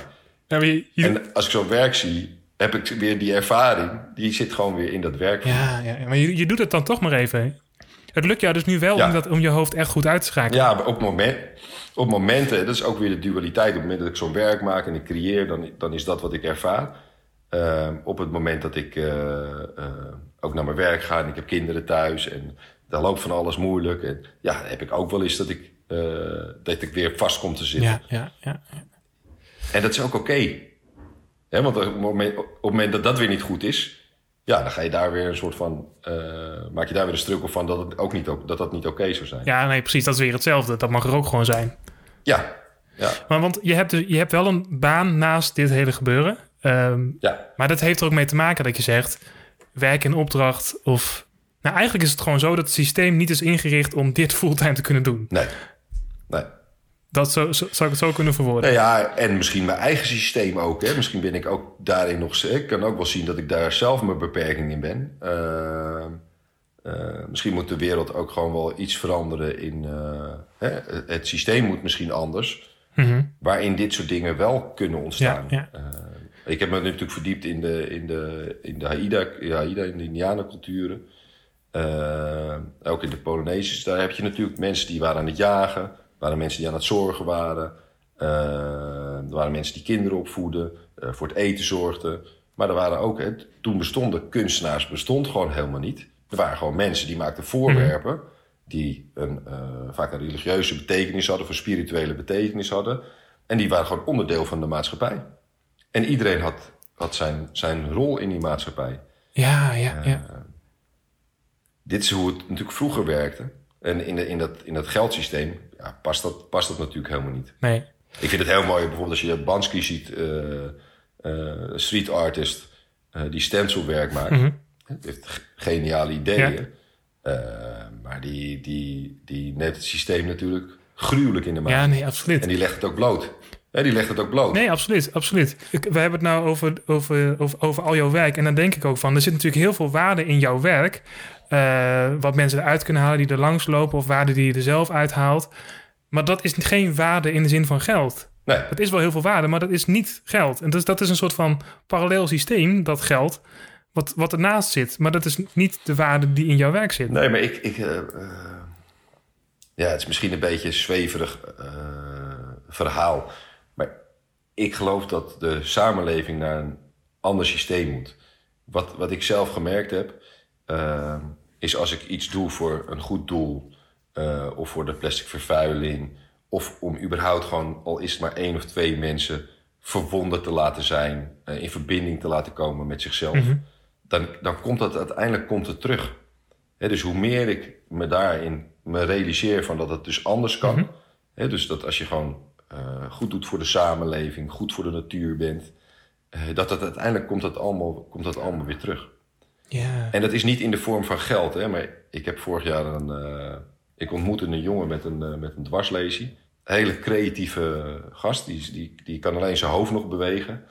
Ja, maar je- je- En als ik zo'n werk zie, heb ik weer die ervaring. Die zit gewoon weer in dat werk. ja, ja, maar je, je doet het dan toch maar even. Het lukt jou dus nu wel Ja. om, dat, om je hoofd echt goed uit te schakelen. Ja, op, moment, op momenten, dat is ook weer de dualiteit. Op het moment dat ik zo'n werk maak en ik creëer, dan, dan is dat wat ik ervaar. Ehm, op het moment dat ik eh, eh, ook naar mijn werk ga en ik heb kinderen thuis en daar loopt van alles moeilijk. En ja, heb ik ook wel eens dat ik, eh, dat ik weer vast kom te zitten. ja, ja. ja. En dat is ook oké. Want op het, moment, op het moment dat dat weer niet goed is, ja, dan ga je daar weer een soort van, eh, maak je daar weer een struggle van dat het ook niet, dat, dat niet oké zou zijn. Ja, nee, precies. Dat is weer hetzelfde. Dat mag er ook gewoon zijn. Ja, ja, Maar want je hebt, dus, je hebt wel een baan naast dit hele gebeuren. Ehm, ja. maar dat heeft er ook mee te maken dat je zegt... werk in opdracht of... Nou, eigenlijk is het gewoon zo dat het systeem niet is ingericht... om dit fulltime te kunnen doen. Nee. Nee. Dat zo, zo- zou ik het zo kunnen verwoorden. Nou ja, en misschien mijn eigen systeem ook. Hè. Misschien ben ik ook daarin nog... Ik kan ook wel zien dat ik daar zelf mijn beperking in ben. Eh, eh, misschien moet de wereld ook gewoon wel iets veranderen in... eh, hè. Het systeem moet misschien anders. Mhm. Waarin dit soort dingen wel kunnen ontstaan. Ja, Eh, ik heb me natuurlijk verdiept in de, in de, in de Haida, ja, Haida in de Indianenculturen. Eh, ook in de Polynesiërs. Daar heb je natuurlijk mensen die waren aan het jagen. Er waren mensen die aan het zorgen waren. Eh, er waren mensen die kinderen opvoeden. eh, voor het eten zorgden. Maar er waren ook... Hè, toen bestonden kunstenaars bestond gewoon helemaal niet. Er waren gewoon mensen die maakten voorwerpen... die een, eh, vaak een religieuze betekenis hadden... of een spirituele betekenis hadden. En die waren gewoon onderdeel van de maatschappij. En iedereen had, had zijn, zijn rol in die maatschappij. Ja, ja, ja. Dit is hoe het natuurlijk vroeger werkte. En in, de, in, dat, in dat geldsysteem ja, past, dat, past dat natuurlijk helemaal niet. Nee. Ik vind het heel mooi, bijvoorbeeld als je Bansky ziet, eh, eh, street artist, eh, die stencilwerk maakt. Mhm. Het heeft geniale ideeën. Maar die, die, die net het systeem natuurlijk gruwelijk in de maat. Ja, nee, absoluut. En die legt het ook bloot. Hè, die legt het ook bloot. Nee, absoluut, absoluut. Ik, we hebben het nou over, over, over, over al jouw werk. En dan denk ik ook van, er zit natuurlijk heel veel waarde in jouw werk. Eh, wat mensen eruit kunnen halen die er langs lopen... of waarde die je er zelf uithaalt. Maar dat is geen waarde in de zin van geld. Nee. Het is wel heel veel waarde, maar dat is niet geld. En dus dat is een soort van parallel systeem, dat geld... Wat, wat ernaast zit. Maar dat is niet de waarde die in jouw werk zit. Nee, maar ik. ik eh, eh, ja, het is misschien een beetje een zweverig verhaal. Maar ik geloof dat de samenleving naar een ander systeem moet. Wat, wat ik zelf gemerkt heb, eh, is als ik iets doe voor een goed doel. eh, of voor de plastic vervuiling. Of om überhaupt gewoon, al is het maar één of twee mensen, verwonderd te laten zijn. eh, in verbinding te laten komen met zichzelf. Dan, dan komt dat uiteindelijk komt het terug. Dus hoe meer ik me daarin me realiseer van dat het dus anders kan. hè, dus dat als je gewoon eh, goed doet voor de samenleving, goed voor de natuur bent. dat het uiteindelijk komt dat, allemaal, komt dat allemaal weer terug. En dat is niet in de vorm van geld. Hè, maar ik heb vorig jaar een, eh, Ik ontmoette een jongen met een, uh, met een dwarslesie. Een hele creatieve gast, die, die, die kan alleen zijn hoofd nog bewegen.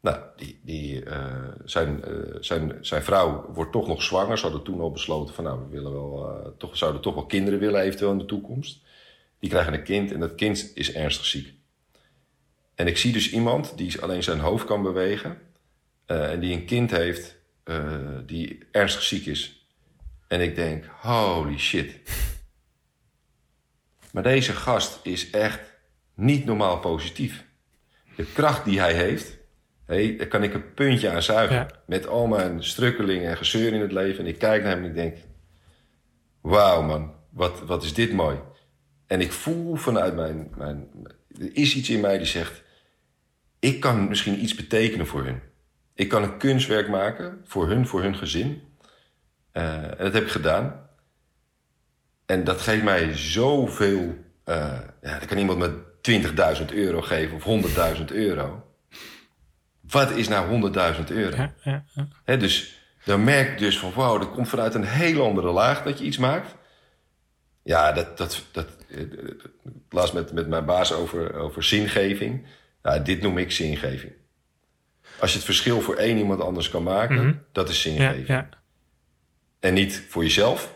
Nou, die, die, uh, zijn, zijn, zijn vrouw wordt toch nog zwanger. Ze hadden toen al besloten van nou, we willen wel, toch, zouden toch wel kinderen willen eventueel in de toekomst. Die krijgen een kind en dat kind is ernstig ziek. En ik zie dus iemand die alleen zijn hoofd kan bewegen en die een kind heeft die ernstig ziek is. En ik denk, holy shit. <laughs> Maar deze gast is echt niet normaal positief. De kracht die hij heeft, hey, daar kan ik een puntje aan zuigen. Ja. Met al mijn strukkelingen en gezeur in het leven. En ik kijk naar hem en ik denk... Wauw man, wat, wat is dit mooi. En ik voel vanuit mijn, mijn... Er is iets in mij die zegt... Ik kan misschien iets betekenen voor hun. Ik kan een kunstwerk maken voor hun, voor hun gezin. Uh, en dat heb ik gedaan. En dat geeft mij zoveel... Uh, ja, dan kan iemand me 20.000 euro geven of 100.000 euro. Wat is nou 100.000 euro? Ja, ja, ja. He, dus dan merk ik dus van... wauw, dat komt vanuit een hele andere laag dat je iets maakt. Ja, dat... dat, dat laatst met, met mijn baas over, over zingeving. Ja, dit noem ik zingeving. Als je het verschil voor één iemand anders kan maken... Mm -hmm. dat is zingeving. Ja, en niet voor jezelf,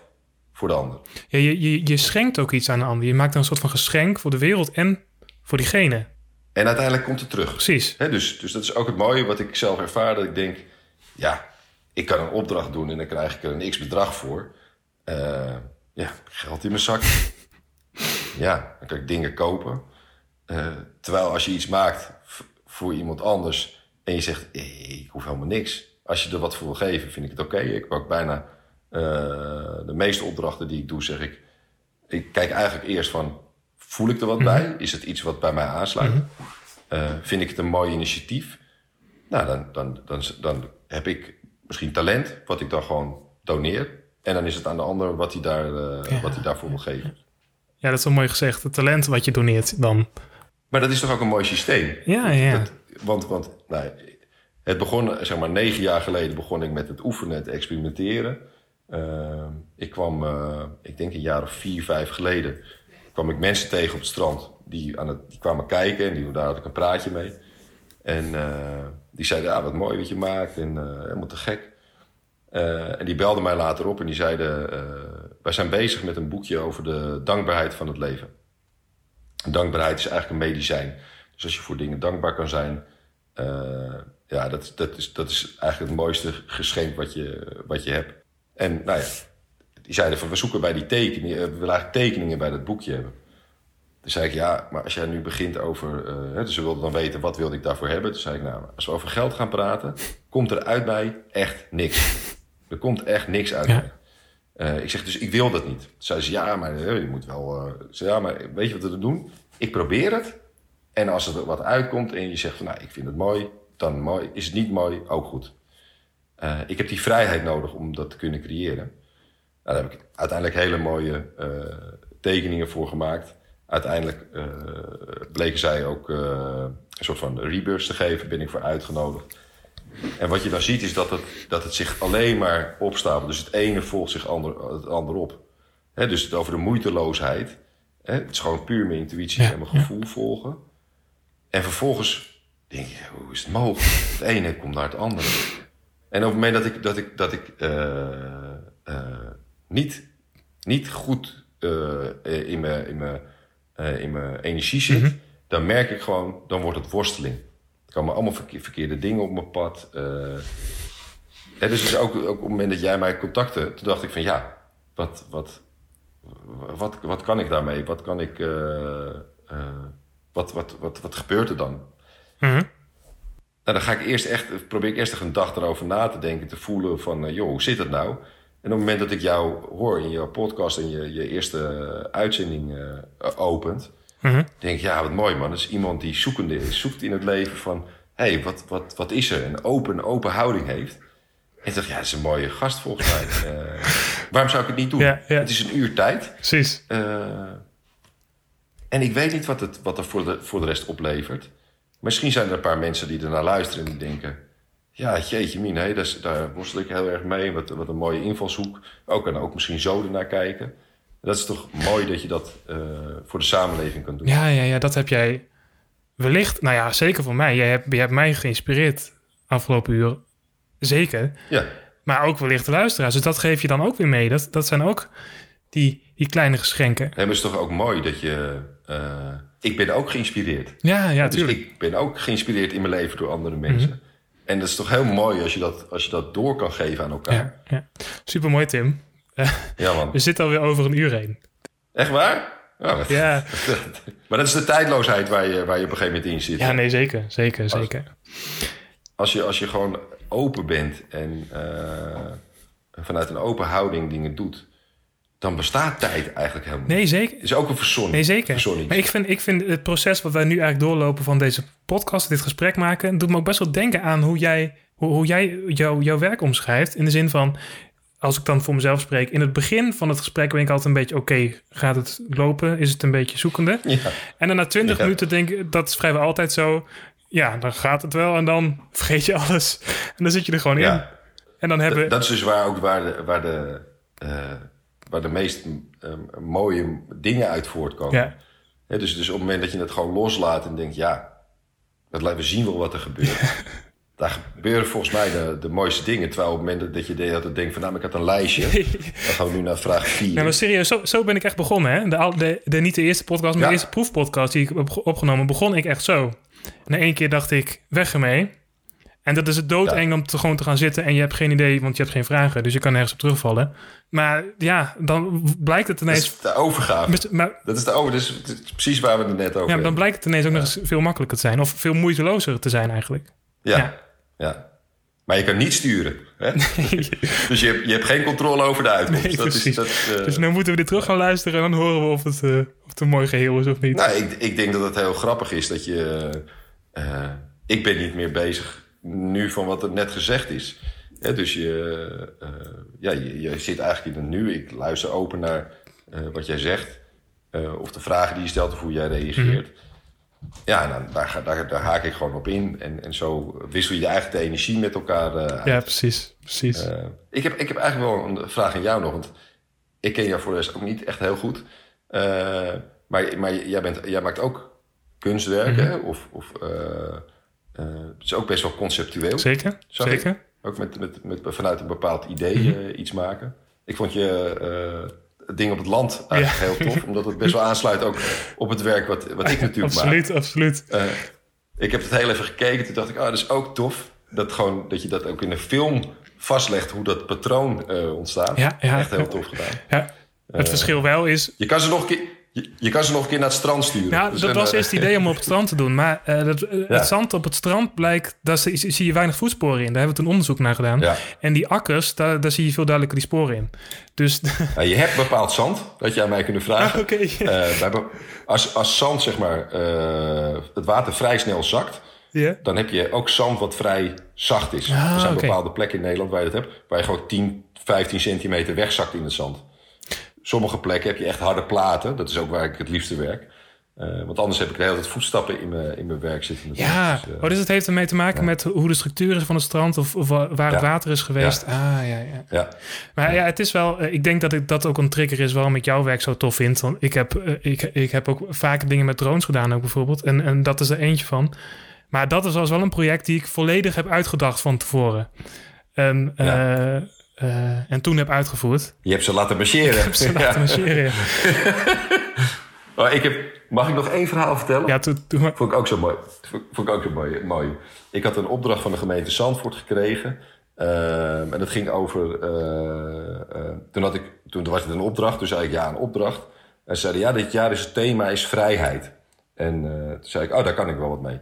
voor de ander. Ja, je, je, je schenkt ook iets aan de ander. Je maakt dan een soort van geschenk voor de wereld en voor diegene. En uiteindelijk komt het terug. Precies. He, dus, dus dat is ook het mooie wat ik zelf ervaar. Dat ik denk, ja, ik kan een opdracht doen en dan krijg ik er een x-bedrag voor. Uh, ja, geld in mijn zak. <laughs> ja, dan kan ik dingen kopen. Uh, terwijl als je iets maakt voor iemand anders en je zegt, ik hoef helemaal niks. Als je er wat voor wil geven, vind ik het oké. Okay. Ik pak bijna uh, de meeste opdrachten die ik doe, zeg ik... Ik kijk eigenlijk eerst van, voel ik er wat mm -hmm. bij? Is het iets wat bij mij aansluit? Mm -hmm. uh, vind ik het een mooi initiatief? Nou, dan, dan, dan, dan heb ik misschien talent, wat ik dan gewoon doneer. En dan is het aan de ander wat hij, daar, uh, ja. wat hij daarvoor wil geven. Ja, dat is wel mooi gezegd. Het talent wat je doneert dan. Maar dat is toch ook een mooi systeem? Ja, ja. Dat, want want nou, het begon, zeg maar, negen jaar geleden begon ik met het oefenen, het experimenteren. Uh, ik kwam, uh, ik denk een jaar of vier, vijf geleden, kwam ik mensen tegen op het strand. Die, aan het, kwamen kijken en die, daar had ik een praatje mee. En uh, die zeiden, ah, wat mooi wat je maakt en uh, helemaal te gek. En die belden mij later op en die zeiden, wij zijn bezig met een boekje over de dankbaarheid van het leven. En dankbaarheid is eigenlijk een medicijn. Dus als je voor dingen dankbaar kan zijn, ja, dat, dat, is, dat is eigenlijk het mooiste geschenk wat je, wat je hebt. En nou ja, die zeiden van we zoeken bij die tekeningen, we willen eigenlijk tekeningen bij dat boekje hebben. Toen zei ik ja, maar als jij nu begint over, uh, dus ze wilden dan weten wat wilde ik daarvoor hebben. Toen zei ik nou, als we over geld gaan praten, komt er uit mij echt niks. Er komt echt niks uit ja. mij. Uh, ik zeg dus ik wil dat niet. Toen zei ze ja, maar uh, je moet wel. zei, ja, maar weet je wat we doen? Ik probeer het. En als er wat uitkomt en je zegt van nou, ik vind het mooi, dan mooi. Is het niet mooi, ook goed. Uh, ik heb die vrijheid nodig om dat te kunnen creëren. Nou, daar heb ik uiteindelijk hele mooie uh, tekeningen voor gemaakt. Uiteindelijk uh, bleken zij ook een soort van rebirth te geven, ben ik voor uitgenodigd. En wat je dan ziet is dat het, dat het zich alleen maar opstapelt. Dus het ene volgt zich ander, het ander op. He, dus het over de moeiteloosheid. He, het is gewoon puur mijn intuïtie ja, en mijn gevoel volgen. En vervolgens denk je, hoe is het mogelijk? Het ene komt naar het andere. En op het moment dat ik, dat ik, dat ik uh, uh, niet, niet goed uh, in mijn in mijn in mijn energie zit, mm -hmm. dan merk ik gewoon, dan wordt het worsteling. Er komen allemaal verkeerde dingen op mijn pad. Hè, dus, dus ook, ook op het moment dat jij mij contacte, toen dacht ik van ja, wat, wat, wat, wat kan ik daarmee? Wat kan ik, wat, wat, wat, wat gebeurt er dan? Mm -hmm. Nou, dan ga ik eerst echt, probeer ik eerst echt een dag erover na te denken, te voelen van, uh, joh, hoe zit het nou? En op het moment dat ik jou hoor in jouw podcast en je, je eerste uitzending uh, opent, mm -hmm. denk ik, ja, wat mooi man. Dat is iemand die zoekende is, zoekt in het leven van, hé, hey, wat, wat, wat is er? Een open, open houding heeft. En ik dacht, ja, dat is een mooie gast volgens mij. uh, <laughs> waarom zou ik het niet doen? Ja, ja. Het is een uur tijd. Precies. En ik weet niet wat, het, wat er voor de, voor de rest oplevert. Misschien zijn er een paar mensen die ernaar luisteren en die denken... Ja, jeetje min, hé, daar, daar worstel ik heel erg mee. Wat, wat een mooie invalshoek. Ook en ook misschien zo ernaar kijken. Dat is toch mooi dat je dat eh, voor de samenleving kan doen. Ja, ja, ja, dat heb jij wellicht, nou ja, zeker voor mij. Jij hebt, je hebt mij geïnspireerd afgelopen uur. Zeker. Ja. Maar ook wellicht de luisteraars. Dus dat geef je dan ook weer mee. Dat, dat zijn ook die, die kleine geschenken. En het is toch ook mooi dat je... eh, ik ben ook geïnspireerd. Ja, ja, dus tuurlijk. ik ben ook geïnspireerd in mijn leven door andere mensen. Mhm. En dat is toch heel mooi als je dat, als je dat door kan geven aan elkaar. Ja, ja. Super mooi, Tim. <laughs> Ja, man. We zitten alweer over een uur heen. Echt waar? Ja, <laughs> maar dat is de tijdloosheid waar je, waar je op een gegeven moment in zit. ja nee, zeker. Zeker, zeker. Als, je, als je gewoon open bent en eh, vanuit een open houding dingen doet, dan bestaat tijd eigenlijk helemaal niet. Nee, zeker. Het is ook een verzonning. Nee, zeker. verzonning. Maar ik vind, ik vind het proces wat wij nu eigenlijk doorlopen van deze podcast, dit gesprek maken, doet me ook best wel denken aan hoe jij, hoe, hoe jij jou, jouw werk omschrijft. In de zin van, als ik dan voor mezelf spreek, in het begin van het gesprek ben ik altijd een beetje, oké, gaat het lopen? Is het een beetje zoekende? Ja. En dan na twintig Ja. minuten denk ik, dat is vrijwel altijd zo. Ja, dan gaat het wel en dan <laughs> vergeet je alles. En dan zit je er gewoon in. Ja. En dan hebben... Dat, dat is dus waar ook waar de, waar de, eh, waar de meest eh, mooie dingen uit voortkomen. ja, dus, dus op het moment dat je het gewoon loslaat en denkt, ja, dat laten we zien wel wat er gebeurt. <laughs> Daar gebeuren volgens mij de, de mooiste dingen. Terwijl op het moment dat je de, dat denkt van, nou, ik had een lijstje. dan gaan we nu naar vraag 4. Nee, maar serieus, zo, zo ben ik echt begonnen. Hè? De, de, de, niet de eerste podcast, maar Ja. de eerste proefpodcast die ik heb opgenomen, begon ik echt zo. En één keer dacht ik, weg ermee. En dat is het doodeng om te, gewoon te gaan zitten en je hebt geen idee, want je hebt geen vragen. Dus je kan nergens op terugvallen. Maar ja, dan blijkt het dat ineens... is de overgave. Maar, Dat is de over. Dus het is precies waar we het net over ja, maar dan hebben. blijkt het ineens ook nog eens veel makkelijker te zijn. Of veel moeitelozer te zijn eigenlijk. Ja. Ja. ja. Maar je kan niet sturen. Hè? <laughs> <laughs> dus je hebt, je hebt geen controle over de uitkomst. Nee, dat precies. Is, dat, eh, Dus nu moeten we dit terug gaan luisteren en dan horen we of het, eh, of het een mooi geheel is of niet. Nou, ik, ik denk dat het heel grappig is dat je... eh, ik ben niet meer bezig nu van wat er net gezegd is. Dus je, eh, ja, je, je zit eigenlijk in het nu. Ik luister open naar eh, wat jij zegt. eh, of de vragen die je stelt of hoe jij reageert. Ja, en dan, daar, ga- daar, daar haak ik gewoon op in. En, en zo wissel je eigenlijk de energie met elkaar uit. Ja, precies. precies. Ik, heb, ik heb eigenlijk wel een vraag aan jou nog. Want ik ken jou voor de rest ook niet echt heel goed. Maar maar jij, bent, jij maakt ook kunstwerken. hè? Of, of het is ook best wel conceptueel. Zeker, Zag ik. zeker. Ook met, met, met, vanuit een bepaald idee eh, iets maken. Ik vond je eh, het ding op het land eigenlijk heel tof. <laughs> Omdat het best wel aansluit ook op het werk wat, wat ik natuurlijk maak. Absoluut, absoluut. Eh, ik heb het heel even gekeken. Toen dacht ik, ah, dat is ook tof. Dat, gewoon, dat je dat ook in een film vastlegt hoe dat patroon eh, ontstaat. Ja, ja. Echt heel tof gedaan. Ja. Het verschil wel is... Je kan ze nog een keer, je, je kan ze nog een keer naar het strand sturen. Nou, Dus dat was eh, eerst het idee om op het strand te doen. Maar eh, dat, eh, Ja. het zand op het strand blijkt... Daar zie, zie je weinig voetsporen in. Daar hebben we toen onderzoek naar gedaan. Ja. En die akkers, daar, daar zie je veel duidelijker die sporen in. Dus... Ja, je hebt bepaald zand, dat je aan mij kunnen vragen. Be- als, als zand, zeg maar, het water vrij snel zakt... Ja. dan heb je ook zand wat vrij zacht is. Ah, er zijn bepaalde plekken in Nederland waar je dat hebt... waar je gewoon 10, 15 centimeter wegzakt in het zand. Sommige plekken heb je echt harde platen. Dat is ook waar ik het liefste werk. Eh, want anders heb ik de hele tijd voetstappen in mijn, in mijn werk zitten. Ja, Dus, eh, oh, dus het heeft ermee te maken met hoe de structuur is van het strand... of, of waar het water is geweest. Ah, ja, ja. ja. Maar ja, het is wel. eh, Ik denk dat ik dat ook een trigger is waarom ik jouw werk zo tof vind. Want ik heb, ik, ik heb ook vaak dingen met drones gedaan, ook bijvoorbeeld. En, en dat is er eentje van. Maar dat is was wel een project die ik volledig heb uitgedacht van tevoren. En, eh, eh, en toen heb uitgevoerd. Je hebt ze laten marcheren. <laughs> Ze laten me sheren. Oh, ik heb, mag ik nog één verhaal vertellen? Ja, toen, Vond ik ook zo mooi. Vond, ik ook zo mooi, mooi. Ik had een opdracht van de gemeente Zandvoort gekregen. Ehm, en dat ging over... eh, eh, toen, had ik, toen was het een opdracht. Toen zei ik ja, een opdracht. En ze zeiden ja, dit jaar is het thema is vrijheid. En toen zei ik, oh, daar kan ik wel wat mee.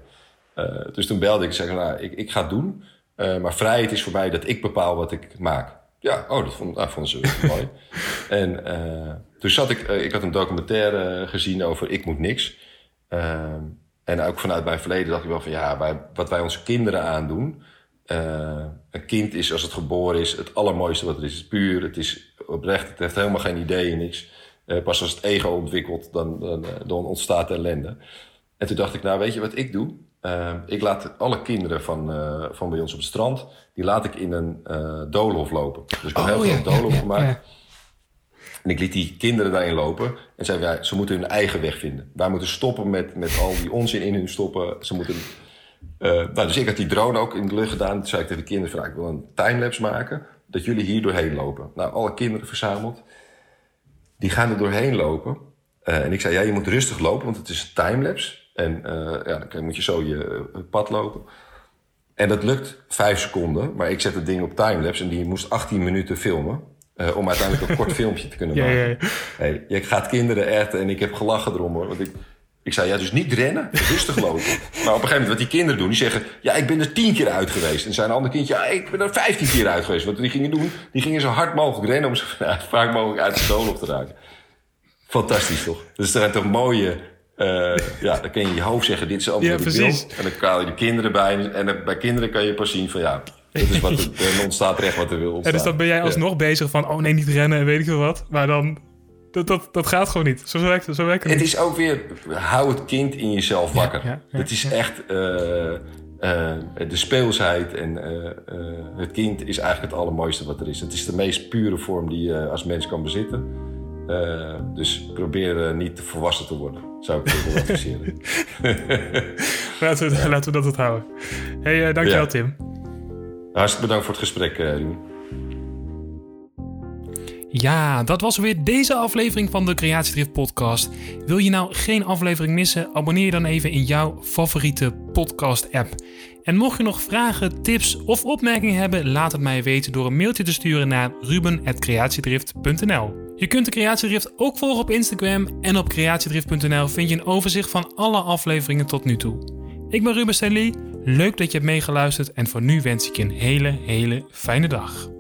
Dus toen belde ik en zei nou, ik, ik ga het doen. Maar vrijheid is voor mij dat ik bepaal wat ik maak. Ja, oh, dat vond, dat vonden ze <laughs> mooi. En eh, toen zat ik... eh, ik had een documentaire gezien over Ik Moet Niks. Ehm, en ook vanuit mijn verleden dacht ik wel van... ja, wij, wat wij onze kinderen aandoen... eh, een kind is als het geboren is het allermooiste wat er is. Het is puur, het is oprecht, het heeft helemaal geen idee, niks. Eh, pas als het ego ontwikkelt, dan, dan, eh, dan ontstaat ellende. En toen dacht ik, nou weet je wat ik doe? Eh, ik laat alle kinderen van, eh, van bij ons op het strand... die laat ik in een eh doolhof lopen. Dus ik heb een heel Oh, ja, groot doolhof ja, gemaakt. ja. En ik liet die kinderen daarin lopen en zei, ja, ze moeten hun eigen weg vinden. Wij moeten stoppen met, met al die onzin in hun stoppen. Ze moeten... Uh, nou, dus ik had die drone ook in de lucht gedaan. Toen zei ik tegen de kinderen, van, ik wil een timelapse maken. Dat jullie hier doorheen lopen. Nou, alle kinderen verzameld. Die gaan er doorheen lopen. Uh, en ik zei, ja, je moet rustig lopen, want het is een timelapse. En uh, ja, dan moet je zo je pad lopen. En dat lukt vijf seconden. Maar ik zet het ding op timelapse en die moest 18 minuten filmen. Uh, om uiteindelijk een kort <laughs> filmpje te kunnen maken. Ja, ja. Hey, je gaat kinderen erten en ik heb gelachen erom hoor. Want ik, ik zei, ja, dus niet rennen, rustig lopen. <laughs> maar op een gegeven moment, wat die kinderen doen, die zeggen... ja, ik ben er tien keer uit geweest. En zijn een ander kindje, ja, ik ben er vijftien keer uit geweest. Wat die gingen doen, die gingen zo hard mogelijk rennen... om zo <laughs> vaak mogelijk uit de doolhof te raken. Fantastisch, toch? Dus er zijn toch mooie... Uh, ja, dan kun je in je hoofd zeggen, dit is allemaal ja, wat ik wil. En dan je de kinderen bij. En bij kinderen kan je pas zien van, ja, dat is wat <laughs> er, ontstaat recht wat er wil ontstaan. Ja, dus dan ben jij alsnog ja. bezig van, oh nee, niet rennen en weet ik veel wat. Maar dan, dat, dat, dat gaat gewoon niet. Zo werkt, zo werkt het Het is ook weer, hou het kind in jezelf wakker. Ja, het is echt uh, uh, de speelsheid en uh, het kind is eigenlijk het allermooiste wat er is. Het is de meest pure vorm die je als mens kan bezitten. Dus probeer niet te volwassen te worden, zou ik willen adviseren. <laughs> laten, we, laten we dat onthouden. hey, dankjewel Tim. Hartstikke bedankt voor het gesprek, Ruben. Ja, dat was weer deze aflevering van de Creatiedrift podcast. Wil je nou geen aflevering missen? Abonneer je dan even in jouw favoriete podcast app. En mocht je nog vragen, tips of opmerkingen hebben, laat het mij weten door een mailtje te sturen naar ruben.creatiedrift.nl. Je kunt de Creatiedrift ook volgen op Instagram en op creatiedrift.nl vind je een overzicht van alle afleveringen tot nu toe. Ik ben Ruben Stanley, leuk dat je hebt meegeluisterd en voor nu wens ik je een hele, hele fijne dag.